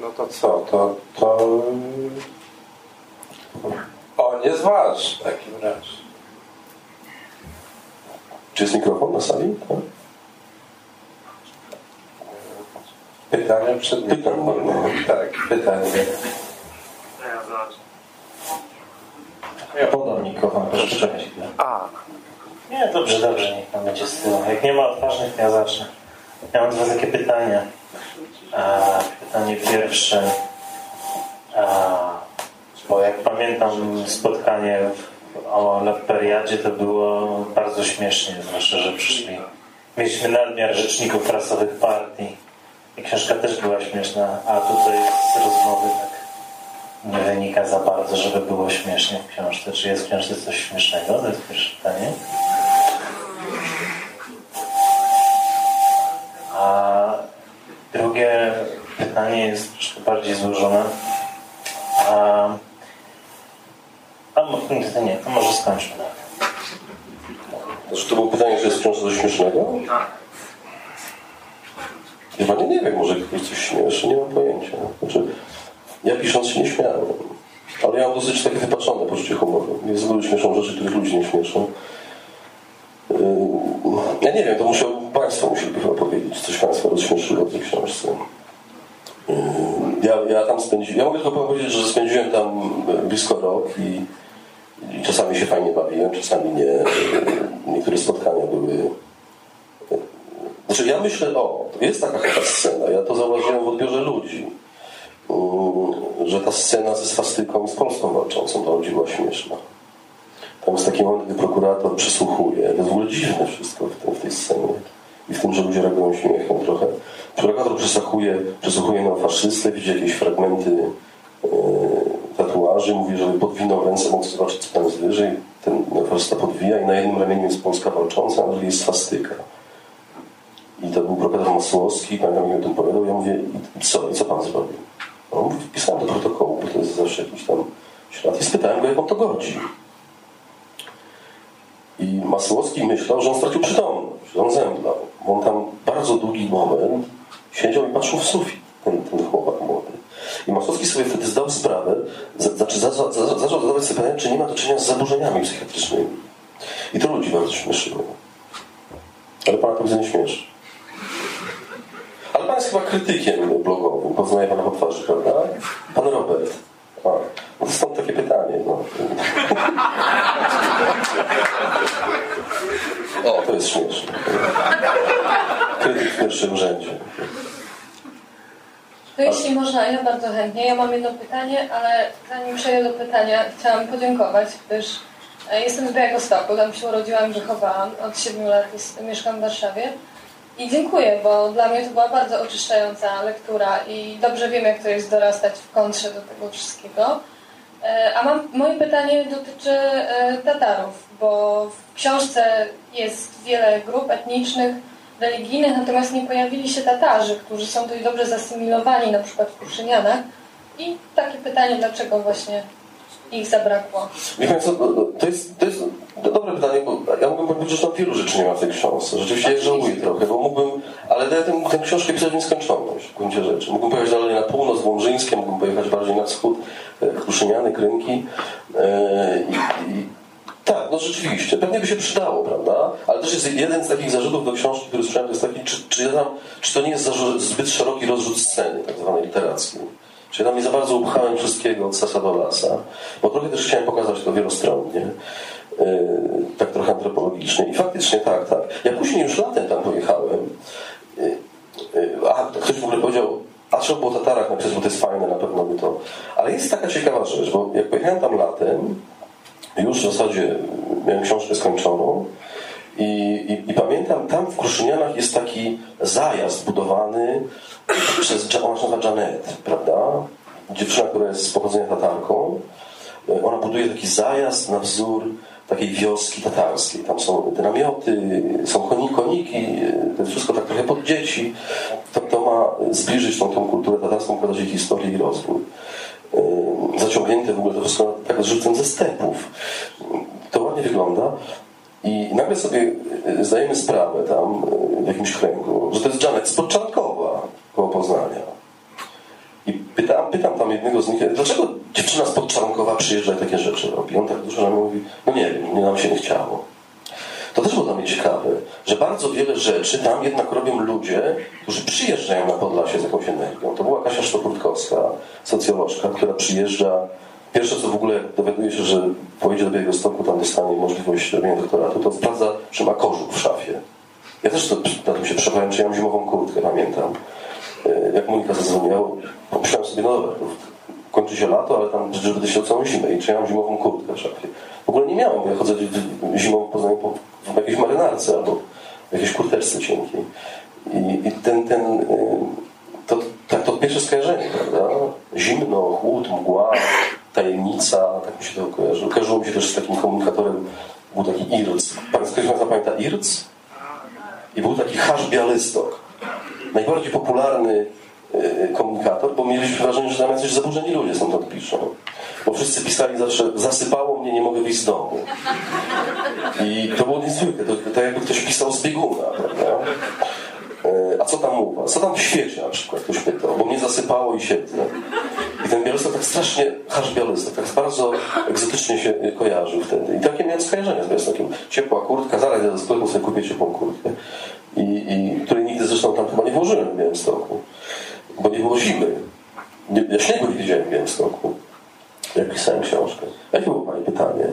No to co? To, to... O, nie zważ w takim razie. Czy jest mikrofon na sali? Tak? Pytanie przed Pytanie. Tak, pytanie. Ja podam mikrofon, proszę czekać chwilę. A, Nie, dobrze, dobrze, niech pan będzie z tyłu. Jak nie ma odważnych, to ja zacznę. Ja mam dwa takie pytania. A, pytanie pierwsze. A, bo jak pamiętam spotkanie w, o Leperiadzie, to było bardzo śmiesznie, zwłaszcza, że przyszli. Mieliśmy nadmiar rzeczników prasowych partii. I książka też była śmieszna, a tutaj z rozmowy tak nie wynika za bardzo, żeby było śmiesznie w książce. Czy jest w książce coś śmiesznego? To jest pierwsze pytanie. A drugie pytanie jest troszkę bardziej złożone. A, a to nie, to może skończmy. Znaczy, to było pytanie, że jest w książce coś śmiesznego? Ja nie wiem, może ktoś coś śmieszy, nie mam pojęcia. Znaczy, ja pisząc się nie śmiałem. Ale ja mam dosyć takie wypaczone poczucie humoru. Jest góry śmieszą rzeczy, których ludzi nie śmieszą. Ja nie wiem, to musiał, Państwo musieliby chyba powiedzieć, coś Państwa rozśmieszyło w tej książce. Ja, ja tam spędziłem, ja mogę tylko powiedzieć, że spędziłem tam blisko rok i, i czasami się fajnie bawiłem, czasami nie. Niektóre spotkania były znaczy ja myślę, o, jest taka chyba [LAUGHS] scena, ja to zauważyłem w odbiorze ludzi, mm, że ta scena ze swastyką i z Polską walczącą dla ludzi była śmieszna. Tam jest taki moment, gdy prokurator przysłuchuje. To jest w ogóle dziwne wszystko w, tym, w tej scenie. I w tym, że ludzie reagują śmiechem trochę. Prokurator przysłuchuje, przysłuchuje neofaszystę, widzi jakieś fragmenty yy, tatuaży, mówi, że podwinął ręce, mógł zobaczyć, co tam jest wyżej. Ten neofaszysta podwija i na jednym ramieniu jest Polska walcząca, a na drugim jest swastyka. I to był profesor Masłowski, pamiętam, jak mi o tym powiedział. Ja mówię, i co, i co pan zrobił? On mówi, wpisałem do protokołu, bo to jest zawsze jakiś tam ślad. I spytałem go, jak on to godzi. I Masłowski myślał, że on stracił przytomność, że on zemdlał. Bo on tam bardzo długi moment siedział i patrzył w sufit, ten, ten chłopak młody. I Masłowski sobie wtedy zdał sprawę, znaczy za- za- za- zaczął zadawać sobie pytanie, czy nie ma do czynienia z zaburzeniami psychiatrycznymi. I to ludzi bardzo śmieszyło. Ale pana to widzę nie śmieszy. Jest chyba krytykiem blogowym, poznaje pana po twarzy, prawda? Pan Robert. A, no stąd takie pytanie. No. O, to jest śmieszne. Krytyk w pierwszym rzędzie. To jeśli można, ja bardzo chętnie. Ja mam jedno pytanie, ale zanim przejdę do pytania, chciałam podziękować, gdyż e, jestem z Białegostoku, tam się urodziłam, wychowałam. Od 7 lat jest, mieszkam w Warszawie. I dziękuję, bo dla mnie to była bardzo oczyszczająca lektura i dobrze wiem, jak to jest dorastać w kontrze do tego wszystkiego. E, a mam, moje pytanie dotyczy e, Tatarów, bo w książce jest wiele grup etnicznych, religijnych, natomiast nie pojawili się Tatarzy, którzy są tutaj dobrze zasymilowani, na przykład w Kuszynianach. I takie pytanie, dlaczego właśnie ich zabrakło? Wie Państwo, to jest, to jest dobre pytanie, bo ja mógłbym powiedzieć, że tam wielu rzeczy nie ma w tej książce. Rzeczywiście ja żałuję trochę, bo mógłbym, ale daję tę, tę książkę pisać w nieskończoność w gruncie rzeczy. Mógłbym pojechać dalej na północ, w Łomżyńskie, mógłbym pojechać bardziej na wschód, Kruszyniany, Krymki. E, I, i, tak, no rzeczywiście, pewnie by się przydało, prawda? Ale też jest jeden z takich zarzutów do książki, który słyszałem, to jest taki, czy, czy, ja tam, czy to nie jest zbyt szeroki rozrzut sceny, tak zwanej literackiej. Czyli tam nie za bardzo upchałem wszystkiego od sasa do lasa, bo trochę też chciałem pokazać to wielostronnie, yy, tak trochę antropologicznie. I faktycznie tak, tak. Ja później już latem tam pojechałem, yy, yy, a ktoś w ogóle powiedział, a trzeba było Tatarach napisać, bo to jest fajne, na pewno by to... Ale jest taka ciekawa rzecz, bo jak pojechałem tam latem, już w zasadzie miałem książkę skończoną, i, i, I, pamiętam, tam w Kruszynianach jest taki zajazd budowany przez, ona się Janet, prawda? Dziewczyna, która jest z pochodzenia tatarką. Ona buduje taki zajazd na wzór takiej wioski tatarskiej. Tam są te namioty, są koniki, koniki to wszystko tak trochę pod dzieci. To, to ma zbliżyć tą, tą kulturę tatarską, pokazać jej historię i rozwój. Zaciągnięte w ogóle to wszystko tak z rzutem ze stepów. To ładnie wygląda. I nagle sobie e, zdajemy sprawę tam e, w jakimś kręgu, że to jest Janet z Podczankowa koło Poznania. I pytam, pytam tam jednego z nich, dlaczego dziewczyna z Podczankowa przyjeżdża i takie rzeczy robi? On tak dużo nam mówi, no nie wiem, nie nam się nie chciało. To też było dla mnie ciekawe, że bardzo wiele rzeczy tam jednak robią ludzie, którzy przyjeżdżają na Podlasie z jakąś energią. To była Kasia Sztokurtkowska, socjolożka, która przyjeżdża Pierwsze, co w ogóle dowiaduje się, że pojedzie do Białego Stoku, tam dostanie możliwość robienia doktoratu, to sprawdza, czy ma kożuch w szafie. Ja też to, na tym się przebrałem, czy ja mam zimową kurtkę, pamiętam. E, jak Monika zadzwoniła, pomyślałem sobie, no dobra, kończy się lato, ale tam przecież będę się całą zimę i czy ja mam zimową kurtkę w szafie. W ogóle nie miałem, ja chodzę zimą Poznaniu w jakiejś marynarce albo w jakiejś kurteczce cienkiej. I, i ten, ten, e, to, tak, to pierwsze skojarzenie, prawda? Zimno, chłód, mgła, tajemnica, tak mi się to kojarzy. Kojarzyło mi się też z takim komunikatorem, był taki IRC. Pan ktoś z pamięta IRC? I był taki hasz Bialystok. Najbardziej popularny e, komunikator, bo mieliśmy wrażenie, że tam jacyś zaburzeni ludzie to piszą. Bo wszyscy pisali zawsze, zasypało mnie, nie mogę wyjść z domu. I to było niezwykłe. To, to jakby ktoś pisał z bieguna, prawda? E, a co tam u was? Co tam w świecie na przykład? Ktoś pytał, bo mnie zasypało i siedzę. I ten Białystok tak strasznie, hasz Białystok, tak bardzo egzotycznie się kojarzył wtedy. I takie miałem skojarzenia z Białystokiem. Ciepła kurtka, zaraz ja do sklepu sobie kupię ciepłą kurtkę. I, i której nigdy zresztą tam chyba nie włożyłem w Białymstoku. Bo nie było zimy. Nie, ja śniegu nie widziałem w Białymstoku. Jak pisałem książkę. Jakie było Pani pytanie?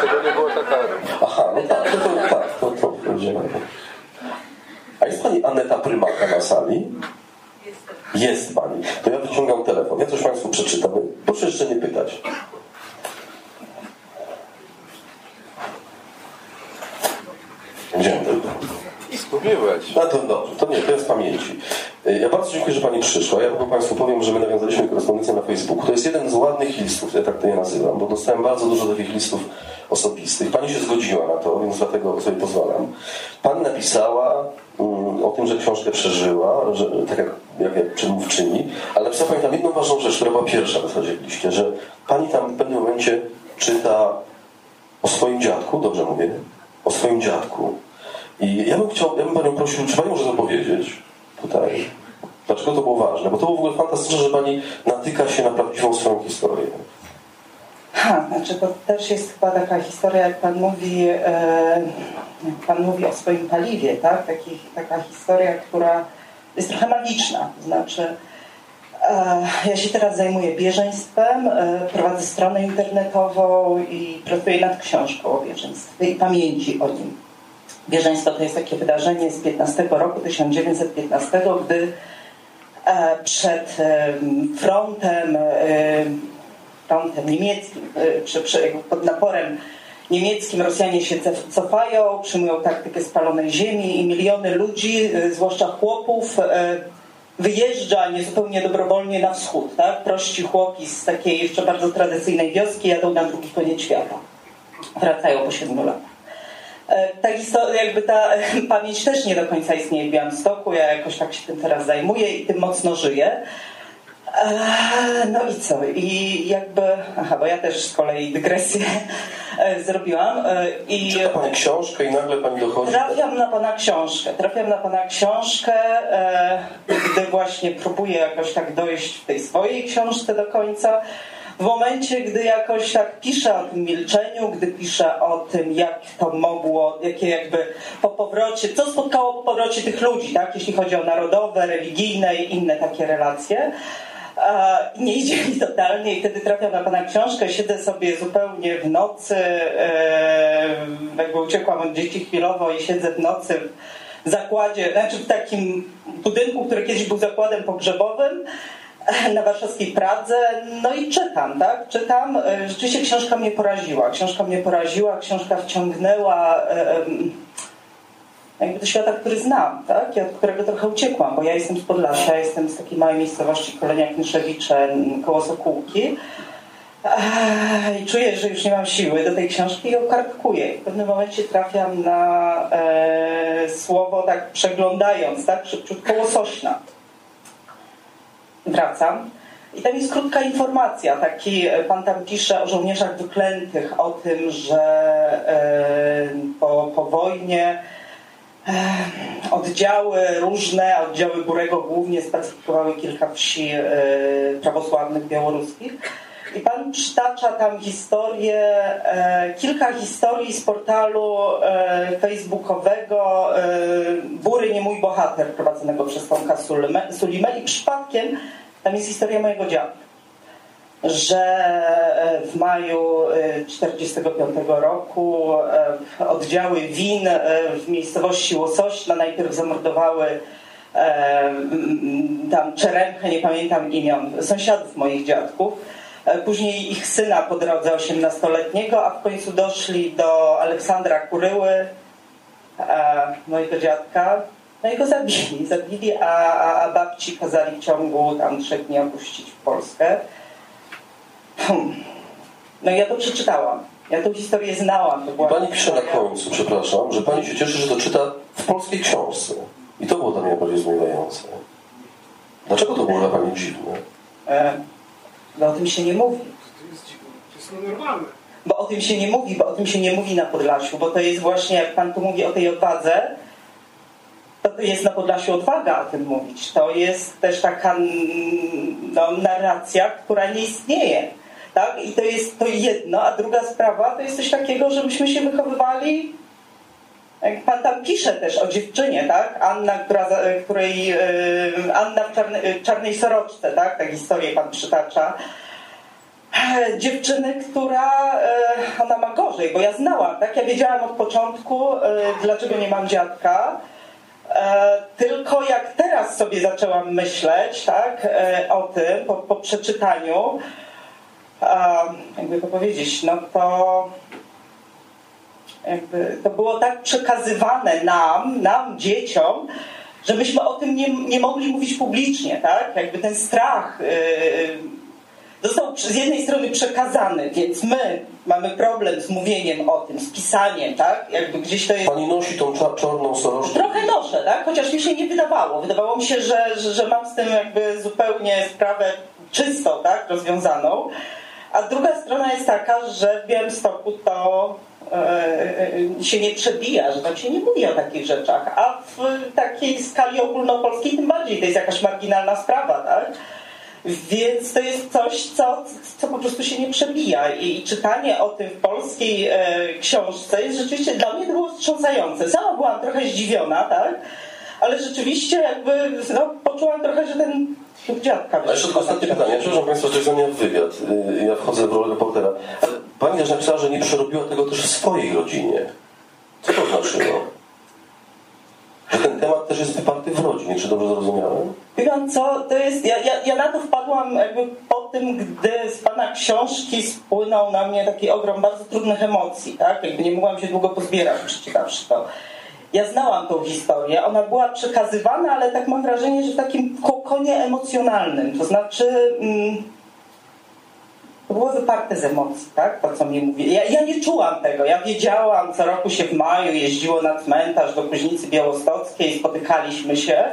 Czego nie było tak Aha, no tak, to, to, tak, to, to będziemy. A jest Pani Aneta Prymaka na sali? Jest Pani. To ja wyciągam telefon. Ja coś Państwu przeczytam. Proszę jeszcze nie pytać. Dzień dobry. Zgubiłeś. No to dobrze, to nie, to jest pamięci. Ja bardzo dziękuję, że Pani przyszła. Ja Państwu powiem, że my nawiązaliśmy korespondencję na Facebooku. To jest jeden z ładnych listów, ja tak to je nazywam, bo dostałem bardzo dużo takich listów osobistych. Pani się zgodziła na to, więc dlatego sobie pozwalam. Pani napisała um, o tym, że książkę przeżyła, że, tak jak, jak, jak przedmówczyni, ale napisała Pani tam jedną ważną rzecz, która była pierwsza w zasadzie w liście, że Pani tam w pewnym momencie czyta o swoim dziadku, dobrze mówię? O swoim dziadku. I ja bym chciał, ja bym Panią prosił, czy Pani może to powiedzieć tutaj? Dlaczego to było ważne? Bo to było w ogóle fantastyczne, że Pani natyka się na prawdziwą swoją historię. Ha, znaczy to też jest chyba taka historia, jak Pan mówi, e, jak Pan mówi o swoim paliwie, tak? Taki, taka historia, która jest trochę magiczna. Znaczy, e, ja się teraz zajmuję bieżeństwem, e, prowadzę stronę internetową i pracuję nad książką o bieżeństwie i pamięci o nim. Bieżeństwo to jest takie wydarzenie z 15 roku, 1915, gdy e, przed frontem, niemieckim, przy, przy, pod naporem niemieckim Rosjanie się cofają, przyjmują taktykę spalonej ziemi i miliony ludzi, zwłaszcza chłopów, wyjeżdża niezupełnie dobrowolnie na wschód. Tak? Prości chłopi z takiej jeszcze bardzo tradycyjnej wioski jadą na drugi koniec świata. Wracają po siedmiu latach. E, ta historia, jakby ta [LAUGHS] pamięć też nie do końca istnieje w Białymstoku. Ja jakoś tak się tym teraz zajmuję i tym mocno żyję. E, no i co? I jakby, aha, bo ja też z kolei dygresję e, zrobiłam. I Czyta Pani książkę i nagle Pani dochodzi... Trafiam na Pana książkę. Trafiam na Pana książkę, gdy właśnie próbuję jakoś tak dojść w tej swojej książce do końca w momencie, gdy jakoś tak piszę o tym milczeniu, gdy piszę o tym, jak to mogło, jakie jakby po powrocie, co spotkało po powrocie tych ludzi, tak, jeśli chodzi o narodowe, religijne i inne takie relacje. Nie idzie mi totalnie i wtedy trafiam na Pana książkę, siedzę sobie zupełnie w nocy, e, jakby uciekłam od dzieci chwilowo i siedzę w nocy w zakładzie, znaczy w takim budynku, który kiedyś był zakładem pogrzebowym na warszawskiej Pradze, no i czytam, tak? Czytam. E, rzeczywiście książka mnie poraziła. Książka mnie poraziła, książka wciągnęła e, jakby do świata, który znam, tak? Ja, od którego trochę uciekłam, bo ja jestem z Podlasia, jestem z takiej małej miejscowości Kolenia Kniszewicze koło Sokółki. I czuję, że już nie mam siły do tej książki i ją kartkuję. W pewnym momencie trafiam na e, słowo, tak przeglądając, tak, szybciutko łosośna wracam. I tam jest krótka informacja. Taki pan tam pisze o żołnierzach wyklętych, o tym, że e, po, po wojnie oddziały różne, oddziały Burego głównie spacyfikowały kilka wsi prawosławnych białoruskich. I pan przytacza tam historię, kilka historii z portalu facebookowego Bury nie mój bohater prowadzonego przez Tomka Sulimę i przypadkiem tam jest historia mojego dziadka, że e, w maju 1945 e, roku e, oddziały WIN w miejscowości Łosośna najpierw zamordowały tam Czeremchę, nie pamiętam imion, sąsiadów moich dziadków. Później ich syna po drodze 18-letniego, a w końcu doszli do Aleksandra Kuryły, mojego dziadka, no i go zabili. Zabili, a, a, babci kazali w ciągu tam trzech dni opuścić Polskę. Hmm. No i ja to przeczytałam. Ja tę historię znałam. To była pani pisze na końcu, przepraszam, że pani się cieszy, że to czyta w polskiej książce. I to było dla mnie bardziej zdumiewające. Dlaczego to było dla pani dziwne? E, bo o tym się nie mówi. To jest dziwne. To jest normalne. Bo o tym się nie mówi, bo o tym się nie mówi na Podlasiu, bo to jest właśnie, jak pan tu mówi o tej odwadze, to jest na Podlasiu odwaga o tym mówić. To jest też taka no, narracja, która nie istnieje. Tak? I to jest to jedno, a druga sprawa to jest coś takiego, że myśmy się wychowywali jak pan tam pisze też o dziewczynie, tak? Anna, która, której Anna w czarnej, czarnej soroczce, tak? Tę historię pan przytacza. Dziewczyny, która ona ma gorzej, bo ja znałam, tak? Ja wiedziałam od początku, dlaczego nie mam dziadka tylko jak teraz sobie zaczęłam myśleć tak, o tym po, po przeczytaniu, jakby to powiedzieć, no to jakby to było tak przekazywane nam, nam, dzieciom, że myśmy o tym nie, nie mogli mówić publicznie, tak? Jakby ten strach yy, został z jednej strony przekazany, więc my mamy problem z mówieniem o tym, z pisaniem, tak? Jakby gdzieś to jest... Pani nosi tą czarną soroczkę? Trochę noszę, tak? Chociaż mi się nie wydawało. Wydawało mi się, że, że, że mam z tym jakby zupełnie sprawę czystą, tak? Rozwiązaną. A druga strona jest taka, że w Białymstoku to e, e, się nie przebija, że tam się nie mówi o takich rzeczach, a w takiej skali ogólnopolskiej tym bardziej to jest jakaś marginalna sprawa, tak? Więc to jest coś, co, co po prostu się nie przebija. I czytanie o tym w polskiej e, książce jest rzeczywiście dla mnie to było wstrząsające. Sama byłam trochę zdziwiona, tak? Ale rzeczywiście jakby no, poczułam trochę, że ten dziadka... A jeszcze tylko ostatnie pytanie. Przepraszam Państwa, że zamiast wywiad. Y, ja wchodzę w rolę reportera. Ale Pani też napisała, że nie przerobiła tego też w swojej rodzinie. Co to znaczyło? Że ten temat też jest wyparty w rodzinie czy dobrze zrozumiałem? Wie co, to jest, ja, ja, ja na to wpadłam jakby po tym, gdy z pana książki spłynął na mnie taki ogrom bardzo trudnych emocji, tak? Jakby nie mogłam się długo pozbierać, przeczytawszy to. Ja znałam tą historię, ona była przekazywana, ale tak mam wrażenie, że w takim kokonie emocjonalnym, to znaczy... Mm, to było wyparte z emocji, tak? To, co mi mówi. Ja, ja nie czułam tego. Ja wiedziałam, co roku się w maju jeździło na cmentarz do Kuźnicy Białostockiej, spotykaliśmy się,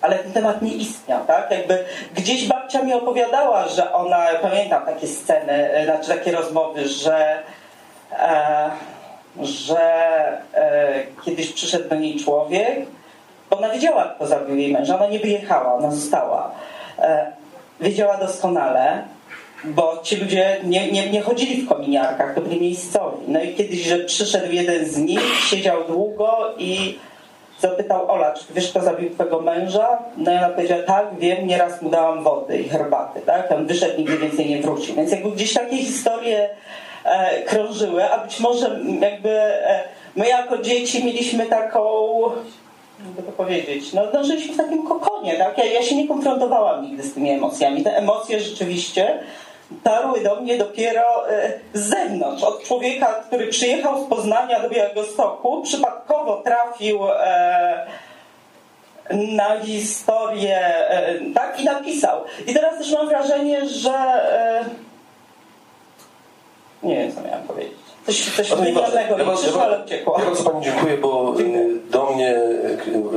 ale ten temat nie istniał, tak? Jakby gdzieś babcia mi opowiadała, że ona, pamiętam takie sceny, e, znaczy takie rozmowy, że e, że e, kiedyś przyszedł do niej człowiek, bo ona wiedziała, kto zabił jej męża, ona nie wyjechała, ona została. E, wiedziała doskonale, bo ci ludzie nie, nie, nie chodzili w kominiarkach, to byli miejscowi. No i kiedyś, że przyszedł jeden z nich, siedział długo i zapytał Ola, czy wiesz, kto zabił twojego męża? No i ona powiedziała, tak, wiem, nieraz mu dałam wody i herbaty, tak? On wyszedł, nigdy więcej nie wrócił. Więc jakby gdzieś takie historie krążyły, a być może jakby e, my jako dzieci mieliśmy taką jakby to powiedzieć, no, no żyliśmy w takim kokonie, tak? Ja, ja się nie konfrontowałam nigdy z tymi emocjami. Te emocje rzeczywiście tarły do mnie dopiero e, z zewnątrz, od człowieka, który przyjechał z Poznania do Białego Stoku, przypadkowo trafił e, na historię, e, tak, i napisał. I teraz też mam wrażenie, że nie wiem, co miałam powiedzieć. Coś, coś genialnego ja, mi przyszło, ale uciekło. Ja bardzo Pani dziękuję, bo dziękuję. do mnie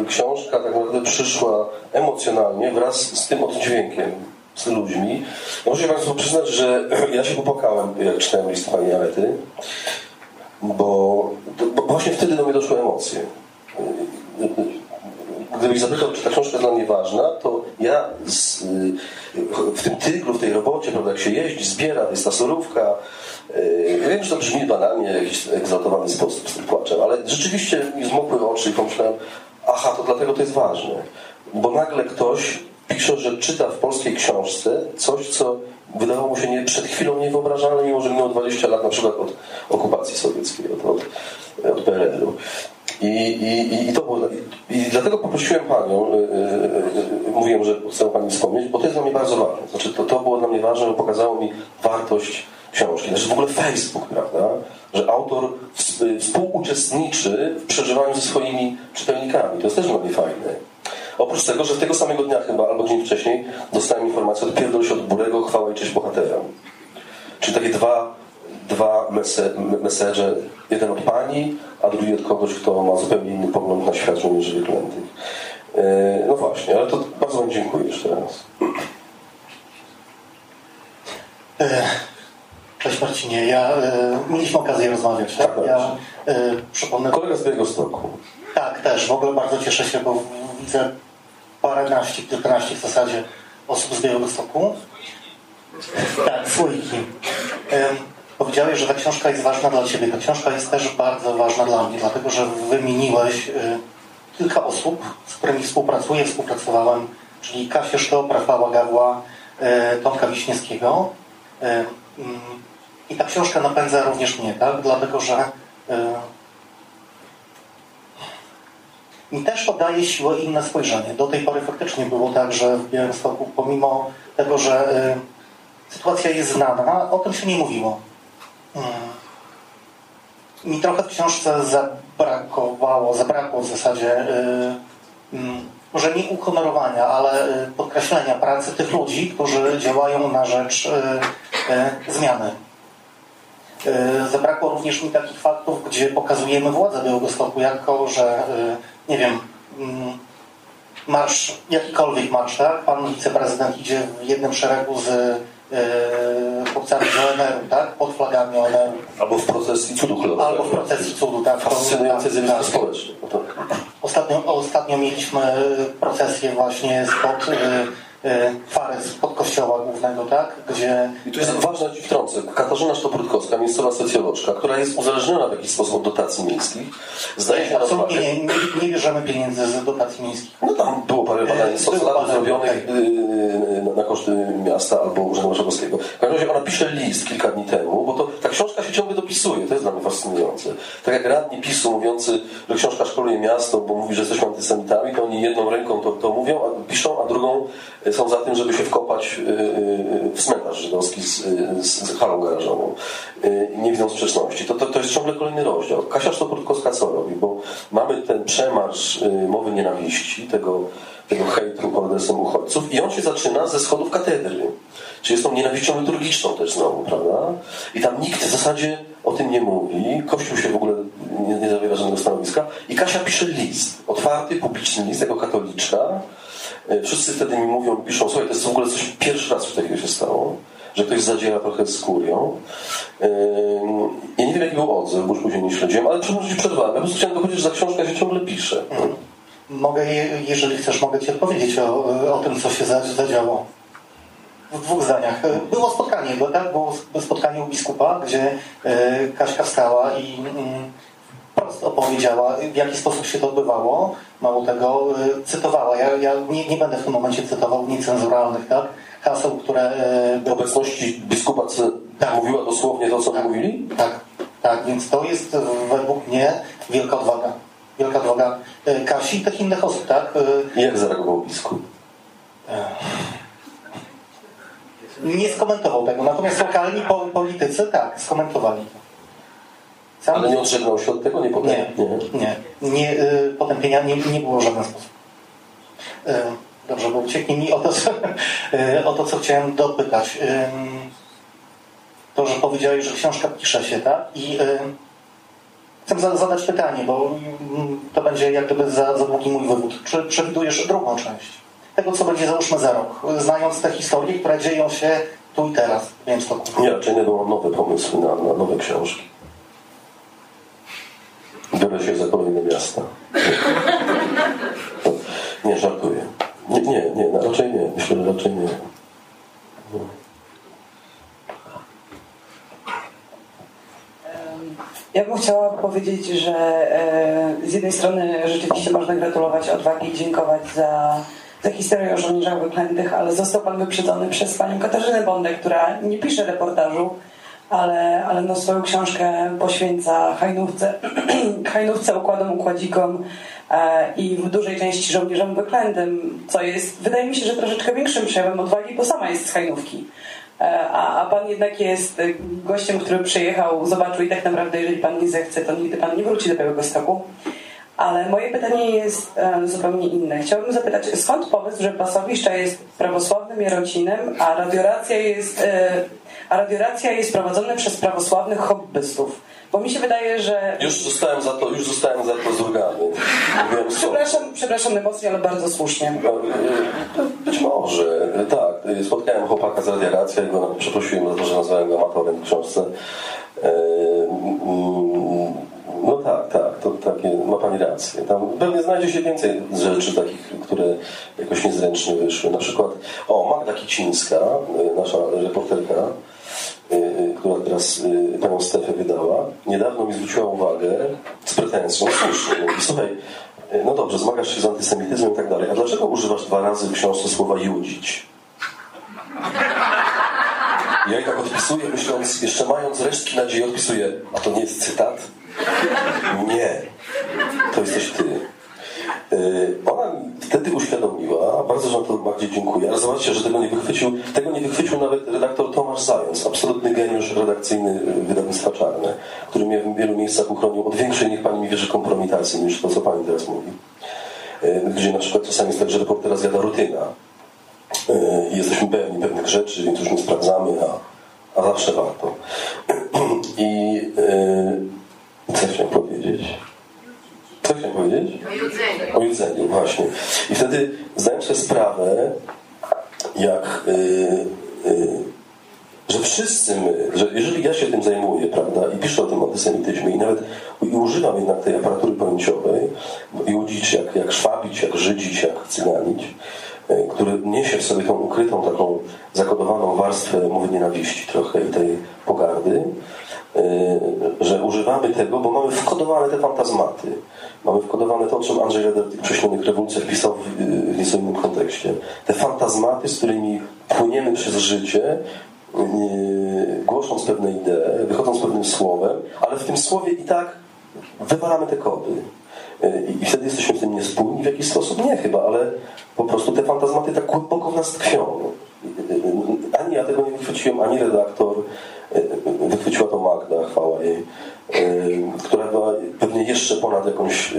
książka tak naprawdę przyszła emocjonalnie wraz z tym oddźwiękiem z ludźmi. Muszę Państwu przyznać, że [CLEARS THROAT] ja się popłakałem, jak czytałem list Pani Alety, bo, bo właśnie wtedy do mnie doszły emocje. Gdybyś zapytał, czy ta książka jest dla mnie ważna, to ja z, w tym tyglu, w tej robocie, prawda, jak się jeździ, zbiera, jest ta surówka, ja wiem, że to brzmi banalnie jakiś egzaltowany sposób z tym płaczem, ale rzeczywiście mi zmokły oczy i pomyślałem, aha, to dlatego to jest ważne. Bo nagle ktoś pisze, że czyta w polskiej książce coś, co wydawało mu się nie, przed chwilą niewyobrażalne, mimo że minęło 20 lat na przykład od okupacji sowieckiej, od, od, od PRL-u. I, i, i, to było, i, dlatego poprosiłem Panią, yy, yy, mówiłem, że chcę Pani wspomnieć, bo to jest dla mnie bardzo ważne. Znaczy, to, to było dla mnie ważne, bo pokazało mi wartość książki. Znaczy w ogóle Facebook, prawda? Że autor współuczestniczy w przeżywaniu ze swoimi czytelnikami. To jest też dla mnie fajne. Oprócz tego, że tego samego dnia chyba, albo dzień wcześniej, dostałem informację od pierdol się od Burego, chwała i cześć bohaterom. Czyli takie dwa, dwa meserze, jeden od pani, a drugi od kogoś, kto ma zupełnie inny pogląd na świat żołnierzy wyklętych. E, no właśnie, ale to bardzo Wam dziękuję jeszcze raz. E, Cześć Marcinie, ja, e, mieliśmy okazję rozmawiać, tak? tak ja e, przypomnę... Kolega z Białego Stoku. Tak, też. W ogóle bardzo cieszę się, bo widzę paręnaście, kilkanaście w zasadzie osób z Białego Stoku. Tak, słoiki. Powiedziałeś, że ta książka jest ważna dla Ciebie. Ta książka jest też bardzo ważna dla mnie, dlatego że wymieniłeś e, kilka osób, z którymi współpracuję, współpracowałem, czyli Kasię Sztop, Rafała Gawła, e, Tomka Wiśniewskiego. E, mm, i ta książka napędza również mnie, tak? Dlatego, że mi też to daje siłę inne spojrzenie. Do tej pory faktycznie było tak, że w Białymstoku, pomimo tego, że sytuacja jest znana, o tym się nie mówiło. Yy. Mi trochę w książce zabrakowało, zabrakło w zasadzie może nie uhonorowania, ale podkreślenia pracy tych ludzi, którzy działają na rzecz zmiany. E, zabrakło również mi takich faktów, gdzie pokazujemy władzę Białegostoku jako, że nie wiem, mm, marsz, jakikolwiek marsz, tak? Pan wiceprezydent idzie w jednym szeregu z chłopcami z ONR-u, tak? Pod flagami ONR-u. Albo w procesji cudu chleba. Albo w procesji cudu, tak. Fascynujące tak, zjawisko społeczne. Ostatnio, ostatnio mieliśmy procesję właśnie spod e, Fares pod kościoła głównego, tak? Gdzie... I tu jest ważna ci wtrącę. Katarzyna Sztoprutkowska, miejscowa socjolożka, która jest uzależniona w jakiś sposób od dotacji miejskich, zdaje się na uwagę. nie, nie, nie bierzemy pieniędzy z dotacji miejskich. No tam było parę badań socjologicznych badań, zrobionych okej. yy, na koszty miasta albo Urzędu Marszałkowskiego. W każdym razie ona pisze list kilka dni temu, bo to ta książka się ciągle dopisuje, to jest dla mnie fascynujące. Tak jak radni PiSu mówiący, że książka szkoluje miasto, bo mówi, że jesteśmy antysemitami, to oni jedną ręką to, to mówią, a piszą, a drugą y, są za tym, żeby się wkopać y, y, w cmentarz żydowski z, y, z, halą garażową. Y, Nie widzą sprzeczności. To, to, to jest ciągle kolejny rozdział. Kasia Sztoprutkowska co robi? Bo mamy ten przemarsz y, mowy nienawiści, tego, tego hejtu pod adresem uchodźców i on się zaczyna ze schodów katedry. Czyli jest tą nienawiścią liturgiczną też znowu, prawda? I tam nikt w zasadzie o tym nie mówi. Kościół się w ogóle nie, nie zawiera żadnego stanowiska. I Kasia pisze list, otwarty, publiczny list, jako katoliczka. E, Wszyscy wtedy mi mówią, piszą, słuchaj, to jest w ogóle coś pierwszy raz, coś takiego się stało, że ktoś zadziera trochę z kurią. Ym, Ja nie wiem, jaki był odzew, bo już później nie śledziłem, ale przepraszam, że przerwałem. Ja po prostu chciałem dochodzić, że ta książka się ciągle pisze. Mogę, je- jeżeli chcesz, mogę Ci odpowiedzieć o, o tym, co się za- zadziało. W dwóch zdaniach. Było spotkanie, bo tak? Było spotkanie u biskupa, gdzie e, Kaśka wstała i mm, opowiedziała, w jaki sposób się to odbywało. Mało tego, e, cytowała. Ja, ja nie, nie będę w tym momencie cytował niecenzuralnych, tak? Haseł, które... e, W obecności biskupa C mówiła dosłownie to, co Tak. mówili? Tak, tak, więc to jest według mnie wielka odwaga. Wielka odwaga e, Kasi i tych innych osób, tak? I jak zareagował biskup? Nie skomentował tego, natomiast lokalni po, politycy tak, skomentowali to. Sam Ale nie odżegnał się od tego? Nie potem? nie, nie, nie y, potępienia nie, nie było w żaden sposób. Y, dobrze, bo ucieknie mi o to, co, [LAUGHS] y, o to, co chciałem dopytać. Ym, to, że powiedziałeś, że książka pisze się, tak? I y, chcę za- zadać pytanie, bo mm, to będzie jak gdyby za, za długi mój wywód. Czy przewidujesz drugą część? Tego, co będzie załóżmy za rok, znając te historie, które dzieją się tu i teraz w Białymstoku. Nie, raczej nie, mam nowe pomysły na, na nowe książki. Biorę się za kolejne miasta. Nie, żartuję. Nie, nie, nie no, raczej nie. Myślę, że raczej nie. Ja bym chciała powiedzieć, że e, z jednej strony rzeczywiście można gratulować odwagi i dziękować za, za historię o żołnierzach wyklętych, ale został Pan wyprzedzony przez Panią Katarzynę Bondę, która nie pisze reportażu, ale, ale no swoją książkę poświęca hajnówce, hajnówce [CLEARS THROAT] układom, układzikom e, i w dużej części żołnierzom wyklętym, co jest, wydaje mi się, że troszeczkę większym przejawem odwagi, bo sama jest z hajnówki. E, A, a pan jednak jest e, gościem, który przyjechał, zobaczył i tak naprawdę, jeżeli pan nie zechce, to nigdy pan nie wróci do Białego Stoku. Ale moje pytanie jest zupełnie inne. Chciałabym zapytać, skąd pomysł, że Pasowiszcza jest prawosławnym Jarocinem, a radioracja jest, a radioracja jest prowadzona przez prawosławnych hobbystów? Bo mi się wydaje, że... Już zostałem za to, już zostałem za to zrugany. Wiem, co. Przepraszam, przepraszam najmocniej, ale bardzo słusznie. E, Być może, e, tak. E, Spotkałem chłopaka z Radiaracja i go przeprosiłem za to, że nazwałem go amatorem w książce. No tak, tak, to takie, ma Pani rację. Tam pewnie znajdzie się więcej rzeczy takich, które jakoś niezręcznie wyszły. Na przykład, o, Magda Kicińska, e, nasza reporterka, e, e, która teraz panią Stefę wydała, niedawno mi zwróciła uwagę z pretensją, słusznie, mówi, słuchaj, no dobrze, zmagasz się z antysemityzmem i tak dalej, a dlaczego używasz dwa razy w książce słowa judzić? Ja i tak odpisuję, myśląc, jeszcze mając resztki nadziei, odpisuję, a to nie jest cytat? Nie, to jesteś ty. Yy, Ona wtedy uświadomiła, bardzo na to Magdzie dziękuję, ale zobaczcie, że tego nie wychwycił, tego nie wychwycił nawet redaktor Tomasz Zając, absolutny geniusz redakcyjny wydawnictwa Czarne, który mnie w wielu miejscach uchronił od większej, niech pani mi wierzy, kompromitacji niż to, co pani teraz mówi. Yy, Gdzie na przykład czasami jest tak, że reportera zjada rutyna i jesteśmy pewni pewnych rzeczy, więc już nie sprawdzamy, a, a zawsze warto. [CLEARS THROAT] I co chciałem powiedzieć? Co chciałem powiedzieć? O jedzeniu, właśnie. I wtedy zdałem sobie sprawę, jak, yy, yy, że wszyscy my, że jeżeli ja się tym zajmuję, prawda, i piszę o tym antysemityzmie i nawet i używam jednak tej aparatury pojęciowej i łudzić, jak, jak szwabić, jak żydzić, jak cyganić, e, który niesie w sobie tą ukrytą, taką zakodowaną warstwę mowy nienawiści trochę i tej pogardy, że używamy tego, bo mamy wkodowane te fantazmaty. Mamy wkodowane to, o czym Andrzej Reder w tych rewolucjach pisał w, w nieco innym kontekście. Te fantazmaty, z którymi płyniemy przez życie, głosząc pewne idee, wychodząc pewnym słowem, ale w tym słowie i tak wywalamy te kody. I wtedy jesteśmy w tym niespójni w jakiś sposób? Nie chyba, ale po prostu te fantazmaty tak głęboko w nas tkwią. Ani ja tego nie wychwyciłem, ani redaktor. Wychwyciła to Magda, chwała jej, która była pewnie jeszcze ponad jakąś,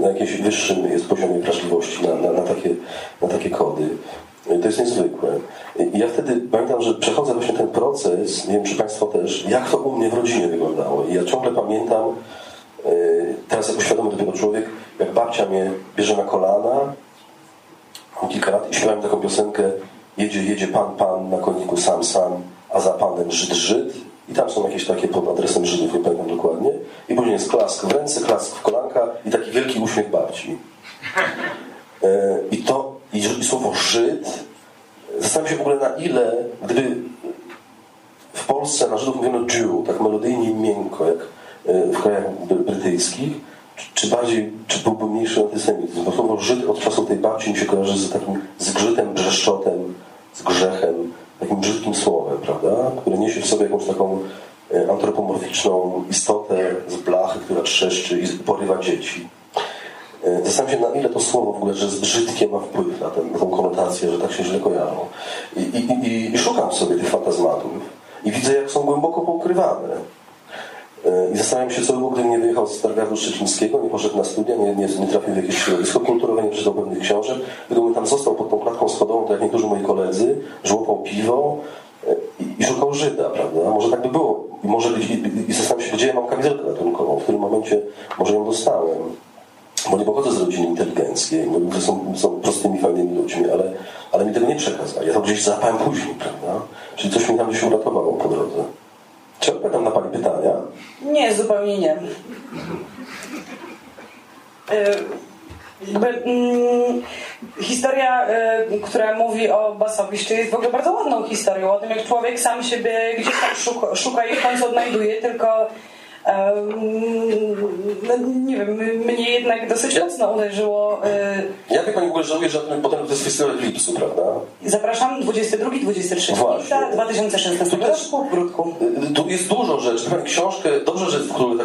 na jakimś wyższym jest poziomie wrażliwości na, na, na, takie, na takie kody. To jest niezwykłe. I ja wtedy pamiętam, że przechodzę właśnie ten proces, nie wiem czy Państwo też, jak to u mnie w rodzinie wyglądało. I ja ciągle pamiętam, e, teraz jako świadomy dopiero człowiek, jak babcia mnie bierze na kolana, mam kilka lat i śpiewałem taką piosenkę Jedzie, jedzie pan, pan na koniku sam, sam, a za panem Żyd, Żyd. I tam są jakieś takie pod adresem Żydów, nie pamiętam dokładnie. I później jest klask w ręce, klask w kolanka i taki wielki uśmiech babci. E, I to, i słowo Żyd, zastanawiam się w ogóle na ile, gdyby w Polsce na Żydów mówiono Jew, tak melodyjnie miękko, jak e, w krajach brytyjskich, czy bardziej, czy byłby mniejszy antysemityzm? Bo słowo Żyd od czasu tej babci mi się kojarzy z takim zgrzytem, brzeszczotem, z grzechem, takim brzydkim słowem, prawda? Które niesie w sobie jakąś taką e, antropomorficzną istotę z blachy, która trzeszczy i porywa dzieci. E, zastanawiam się, na ile to słowo w ogóle, że z brzydkie ma wpływ na, ten, na tą konotację, że tak się źle kojarzą. I, i, i, I szukam sobie tych fantazmatów i widzę, jak są głęboko poukrywane. E, I zastanawiam się, co by było, gdybym nie wyjechał z Stargardu Szczecińskiego, nie poszedł na studia, nie, nie, nie trafił w jakieś środowisko kulturowe, nie przeczytał pewnych książek. Gdybym tam został pod tą klatką schodową, tak jak niektórzy moi koledzy, żłopał piwo e, i, i szukał Żyda, prawda? Może tak by było. I, może, i, i zastanawiam się, gdzie ja mam kamizelkę ratunkową, w którym momencie może ją dostałem bo nie pochodzę z rodziny inteligenckiej, bo są, są prostymi, fajnymi ludźmi, ale, ale mi tego nie przekazali. Ja to gdzieś zapałem później, prawda? Czyli coś mi tam gdzieś uratowało po drodze. Czy odpowiadam na Pani pytania? Nie, zupełnie nie. Jakby, mm, historia, y, która mówi o Basowiszczy jest w ogóle bardzo ładną historią, o tym jak człowiek sam siebie gdzieś tam szuka, szuka i w końcu odnajduje, tylko no, nie wiem, mnie jednak dosyć mocno uderzyło. Y, ja wie Pani w ogóle żałuję, że potem to jest festiwal w lipcu, prawda? Zapraszam 22-23 lipca 2016 roku w Grudku. Y, tu jest dużo rzeczy. Pani książkę, dobrze, że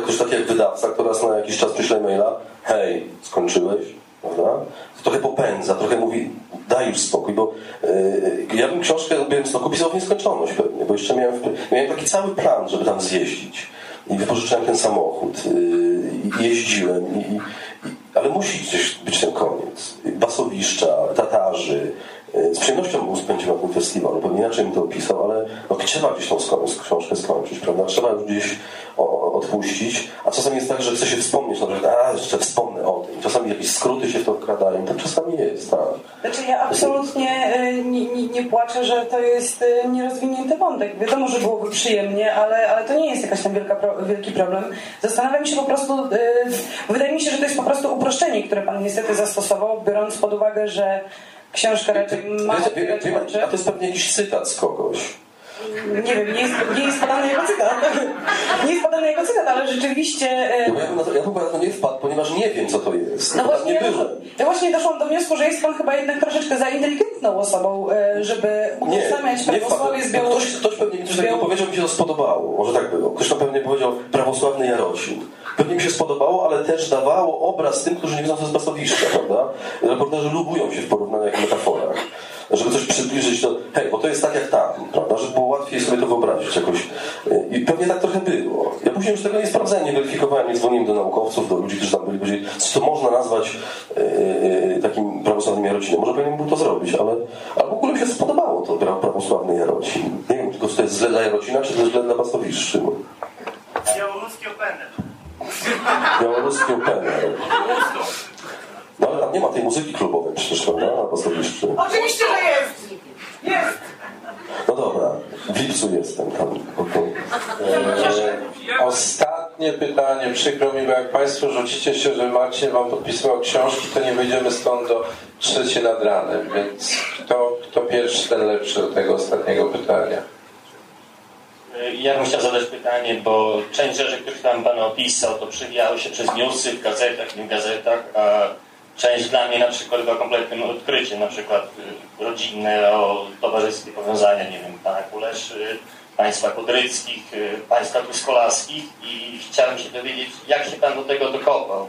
ktoś taki jak wydawca, kto raz na jakiś czas przyśle maila, hej, skończyłeś, prawda? Trochę popędza, trochę mówi, daj już spokój, bo yy, ja bym książkę, bym to pisał w nieskończoność pewnie, bo jeszcze miałem, miałem taki cały plan, żeby tam zjeździć i wypożyczałem ten samochód i jeździłem, i, ale musi gdzieś być ten koniec. Basowiszcza, Tatarzy. Z przyjemnością bym spędził na tym festiwalu, pewnie inaczej bym to opisał, ale no, trzeba gdzieś tą książkę skończyć, prawda? Trzeba już gdzieś odpuścić, a czasami jest tak, że chce się wspomnieć, no, że a, jeszcze wspomnę o tym. Czasami jakieś skróty się w to wkradają, tak czasami jest, tak. Znaczy ja absolutnie y, płaczę, że to jest y, nierozwinięty wątek. Wiadomo, że byłoby przyjemnie, ale, ale to nie jest jakaś tam wielka, wielki problem. Zastanawiam się po prostu, y, wydaje mi się, że to jest po prostu uproszczenie, które pan niestety zastosował, biorąc pod uwagę, że książka raczej ma... A to jest pewnie jakiś cytat z kogoś nie wiem, nie jest, nie jest podany jego cytat. Nie jest podany jego cytat, ale rzeczywiście... E, ja, bym na to, ja bym na to nie wpadł, ponieważ nie wiem, co to jest. No właśnie, ja, ja, właśnie doszłam do wniosku, że jest pan chyba jednak troszeczkę za inteligentną osobą, e, żeby utożsamiać prawosławie z Białorusi. Ktoś, ktoś pewnie mi coś takiego powiedział, mi się to spodobało. Może tak było. Ktoś tam pewnie powiedział prawosławny Jarocin. Pewnie mi się spodobało, ale też dawało obraz tym, którzy nie wiedzą, co jest basowiszcza, prawda? Reporterzy lubują się w porównaniach i metaforach żeby coś przybliżyć, to hej, bo to jest tak jak tam, prawda, żeby było łatwiej sobie to wyobrazić jakoś. I pewnie tak trochę było. Ja później już tego nie sprawdzałem, nie weryfikowałem, nie dzwoniłem do naukowców, do ludzi, którzy tam byli, powiedzieli, co to można nazwać yy, takim prawosławnym Jarocinem. Może powinienem był to zrobić, ale, ale w ogóle mi się spodobało to prawosławny Jarocin. Nie wiem, tylko czy to jest źle dla Jarocina, czy to jest źle dla Bastowiszczy. Białoruski opener. Białoruski opener. No ale tam nie ma tej muzyki klubowej przecież, prawda? Na. Oczywiście, że jest! Jest! No dobra, w lipcu jestem tam. E, ostatni ostatnie pytanie. Przykro mi, bo jak Państwo rzucicie się, że Marcin Wam podpisywał książki, to nie wyjdziemy stąd do trzeciej nad ranem. Więc kto, kto pierwszy, ten lepszy do tego ostatniego pytania. Ja bym chciał zadać pytanie, bo część rzeczy, które tam Pan opisał, to przewijały się przez newsy w gazetach, nie w gazetach, a część dla mnie na przykład była kompletnym odkryciem, na przykład y, rodzinne, o towarzyskie powiązania, nie wiem, Pana Kuleszy, Państwa Kudryckich, y, Państwa Tuskolaskich i chciałem się dowiedzieć, jak się Pan do tego dokopał.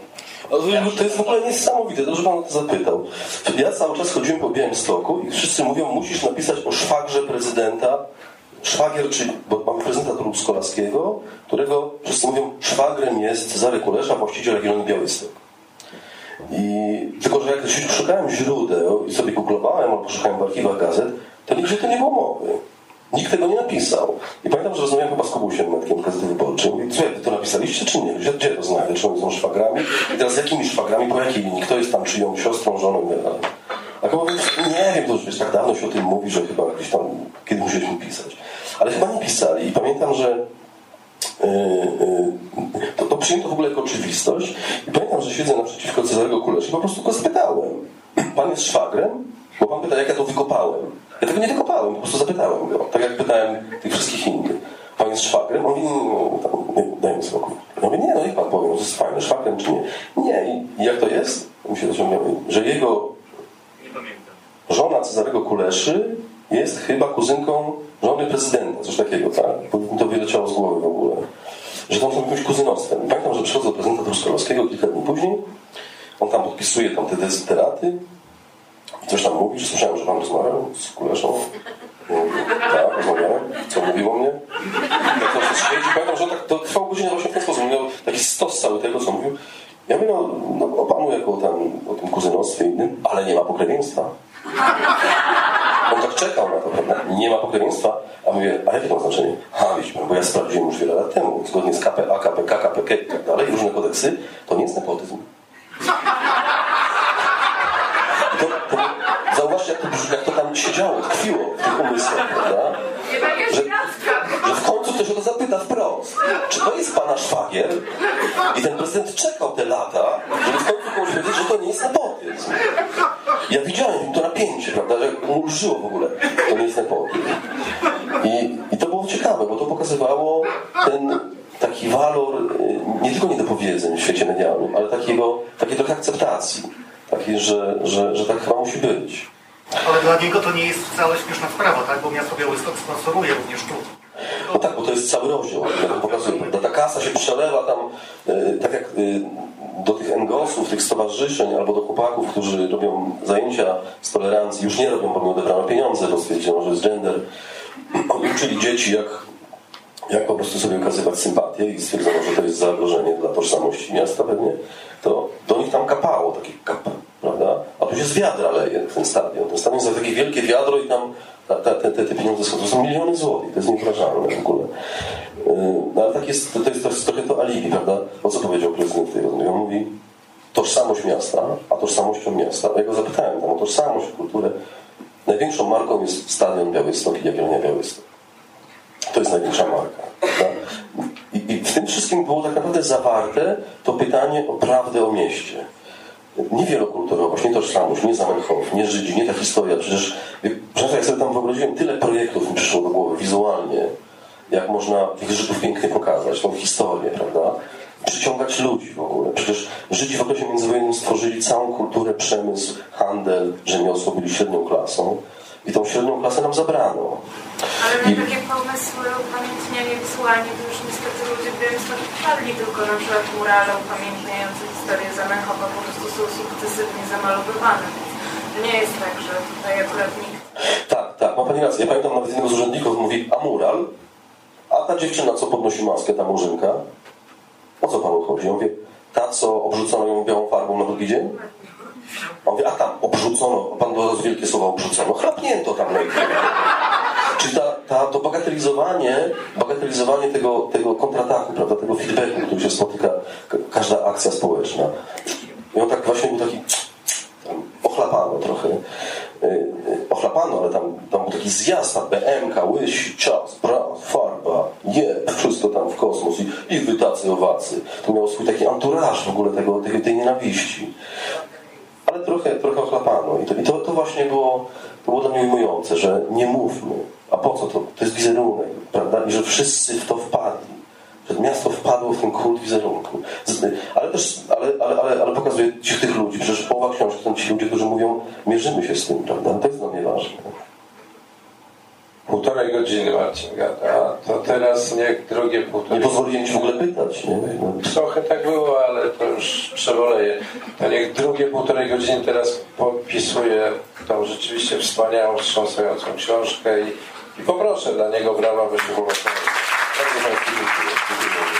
To jest w ogóle niesamowite, dobrze Pan o to zapytał. Ja cały czas chodziłem po Białymstoku i wszyscy mówią, musisz napisać o szwagrze prezydenta Szwagier, czyli, bo mamy prezydenta Truskolaskiego, którego wszyscy mówią, szwagrem jest Cezary Kulesza, właściciel regionu Białystok. I tylko, że jak szukałem źródeł i sobie googlowałem albo szukałem w archiwach gazet, to nigdzie to nie było mowy. Nikt tego nie napisał. I pamiętam, że rozmawiałem chyba z Kubusiem Metkiem Gazety Wyborczej. Mówię, co, wy to napisaliście, czy nie? Gdzie, gdzie to znajdę? Czy oni są szwagrami? I teraz jakimi szwagrami? Po jakiej linii? Kto jest tam czyją siostrą, żoną i tak. A mówi, nie wiem, to już wiesz, tak dawno się o tym mówi, że chyba gdzieś tam, kiedy musieliśmy pisać. Ale chyba nie pisali. I pamiętam, że yy, przyjęto w ogóle jako oczywistość. I pamiętam, że siedzę naprzeciwko Cezarego Kuleszy i po prostu go spytałem. Pan jest szwagrem? Bo pan pyta, jak ja to wykopałem. Ja tego nie wykopałem, po prostu zapytałem go. Tak jak pytałem tych wszystkich innych. Pan jest szwagrem? On mówi, no, tam, nie, daj mi spokój. Ja mówię, nie, no niech pan powie, to jest fajne, szwagrem czy nie. Nie, i jak to jest? Mi się dociągnęło, że jego żona Cezarego Kuleszy jest chyba kuzynką żony prezydenta, coś takiego, tak? Bo mi to wyleciało z głowy w ogóle. Że tam są jakimś kuzynostwem. Pamiętam, że przychodzę do prezydenta Truskolaskiego kilka dni później. On tam podpisuje tam te dezyderaty i coś tam mówi, że słyszałem, że pan rozmawiał z Kuleszą. Tak, rozmawiałem. Co mówił o mnie? Jak to się. Pamiętam, że tak, to trwało godzinę właśnie w ten sposób. Miał taki stos cały tego, co mówił. Ja mówię, no, no o panu jako tam, o tym kuzynostwie innym, ale nie ma pokrewieństwa. On tak czekał na to, prawda? Nie ma pokrewieństwa. A mówię, a jakie to ma znaczenie? A, wiecie, bo ja sprawdziłem już wiele lat temu, zgodnie z KPA, KPK, KPK i tak dalej, różne kodeksy, to nie jest nepotyzm. To, to, zauważcie, jak to, jak to tam siedziało, tkwiło w tych umysłach, prawda? Że, że w końcu ktoś o to zapyta wprost. Czy to jest pana szwagier? I ten prezydent czekał te lata, żeby w końcu komuś powiedzieć, że to nie jest nepotyzm. Ja widziałem to napięcie, prawda, że mu lżyło w ogóle. To nie jest nepotyzm. I, I to było ciekawe, bo to pokazywało ten taki walor y, nie tylko niedopowiedzeń w świecie medialnym, ale takiego, takiej trochę akceptacji. Takiej, że, że, że tak chyba musi być. Ale dla niego to nie jest wcale śmieszna sprawa, tak? Bo miasto Białystok sponsoruje również tu. No tak, bo to jest cały rozdział, jak pokazuje, prawda? Ta kasa się przelewa tam, y, tak jak y, do tych NGOS-ów, tych stowarzyszeń, albo do chłopaków, którzy robią zajęcia z tolerancji, już nie robią, bo mi odebrano pieniądze, bo stwierdzono, że jest gender. [CLEARS THROAT] Uczyli dzieci, jak, jak po prostu sobie okazywać sympatię i stwierdzono, że to jest zagrożenie dla tożsamości miasta pewnie, to do nich tam kapało, takie kap, prawda? A tu się z wiadra leje ten stadion. Ten stadion jest takie wielkie wiadro i tam ta, ta, te, te, te pieniądze schodzą. To są miliony złotych, to jest niewyobrażalne w ogóle. Yy, No ale tak jest, to, jest, to jest trochę to alibi, prawda? O co powiedział prezydent tej rozmowie? On mówi, tożsamość miasta, a tożsamością miasta. Ja go zapytałem tam o tożsamość, kulturę. Największą marką jest Stadion Białystok i Jagiellonia Białystok. To jest największa marka. I, I w tym wszystkim było tak naprawdę zawarte to pytanie o prawdę o mieście. Nie wielokulturowość, nie tożsamość, nie Zamenhof, nie Żydzi, nie ta historia. Przecież, przecież jak sobie tam wyobraziłem, tyle projektów mi przyszło do głowy wizualnie, jak można tych Żydów pięknie pokazać, tą historię, prawda? Przyciągać ludzi w ogóle. Przecież Żydzi w okresie międzywojennym stworzyli całą kulturę, przemysł, handel, rzemiosło, byli średnią klasą i tą średnią klasę nam zabrano. Ale na takie pomysły upamiętnianie wizualnie to już niestety ludzie w Białymstoku padli tylko na przykład murale upamiętniające historię Zamenhofa po prostu są sukcesywnie zamalowywane. To nie jest tak, że tutaj akurat nikt... Tak, tak, ma pani rację. Ja pamiętam nawet jednego z urzędników mówi, a mural? A ta dziewczyna, co podnosi maskę, ta murzynka? O co panu chodzi? Ja mówię, ta, co obrzucono ją białą farbą na drugi dzień? A on mówi, a tam obrzucono, pan do wielkie słowa obrzucono, chrapnięto tam na ich Czyli ta, ta, to bagatelizowanie, bagatelizowanie tego, tego kontrataku, prawda, tego feedbacku, który się spotyka ka- każda akcja społeczna. I on tak właśnie był taki ochlapano trochę. Yy, yy, ochlapano, ale tam, tam był taki zjazd, BMK, łysi, czas, bra, farba, Nie, wszystko tam w kosmos i, i owacy. To miało swój taki anturaż w ogóle tego, tej, tej nienawiści. Ale trochę, trochę ochlapano. I, to, i to, to właśnie było, było dla mnie ujmujące, że nie mówmy. A po co to? To jest wizerunek, prawda? I że wszyscy w to wpadli. Że miasto wpadło w ten kult wizerunku. Ale też, ale, ale, ale, ale pokazuje tych ludzi. Przecież połowa książki to ci ludzie, którzy mówią, mierzymy się z tym, prawda? To jest dla mnie ważne. Półtorej godziny Marcin gada, to teraz niech drugie półtorej... Nie pozwoliłem ci w ogóle pytać, nie? No. Trochę tak było, ale to już przeboleje. To niech drugie półtorej godziny teraz popisuje tą rzeczywiście wspaniałą, wstrząsającą książkę i, i poproszę dla niego brawa wyszło Bardzo dziękuję.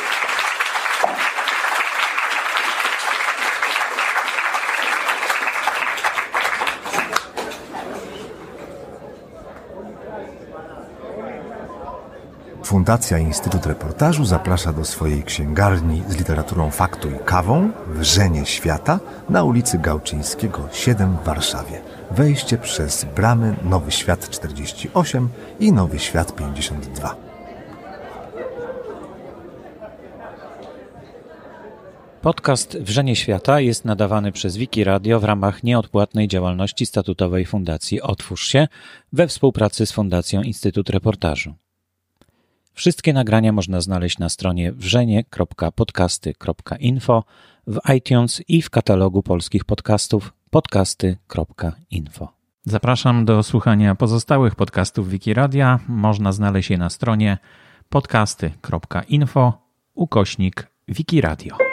Fundacja Instytut Reportażu zaprasza do swojej księgarni z literaturą faktu i kawą Wrzenie Świata na ulicy Gałczyńskiego 7 w Warszawie. Wejście przez bramy Nowy Świat 48 i Nowy Świat 52. Podcast Wrzenie Świata jest nadawany przez Wiki Radio w ramach nieodpłatnej działalności statutowej Fundacji Otwórz się we współpracy z Fundacją Instytut Reportażu. Wszystkie nagrania można znaleźć na stronie wrzenie.podcasty.info, w iTunes i w katalogu polskich podcastów podcasty.info. Zapraszam do słuchania pozostałych podcastów Wikiradia. Można znaleźć je na stronie podcasty.info ukośnik Wikiradio.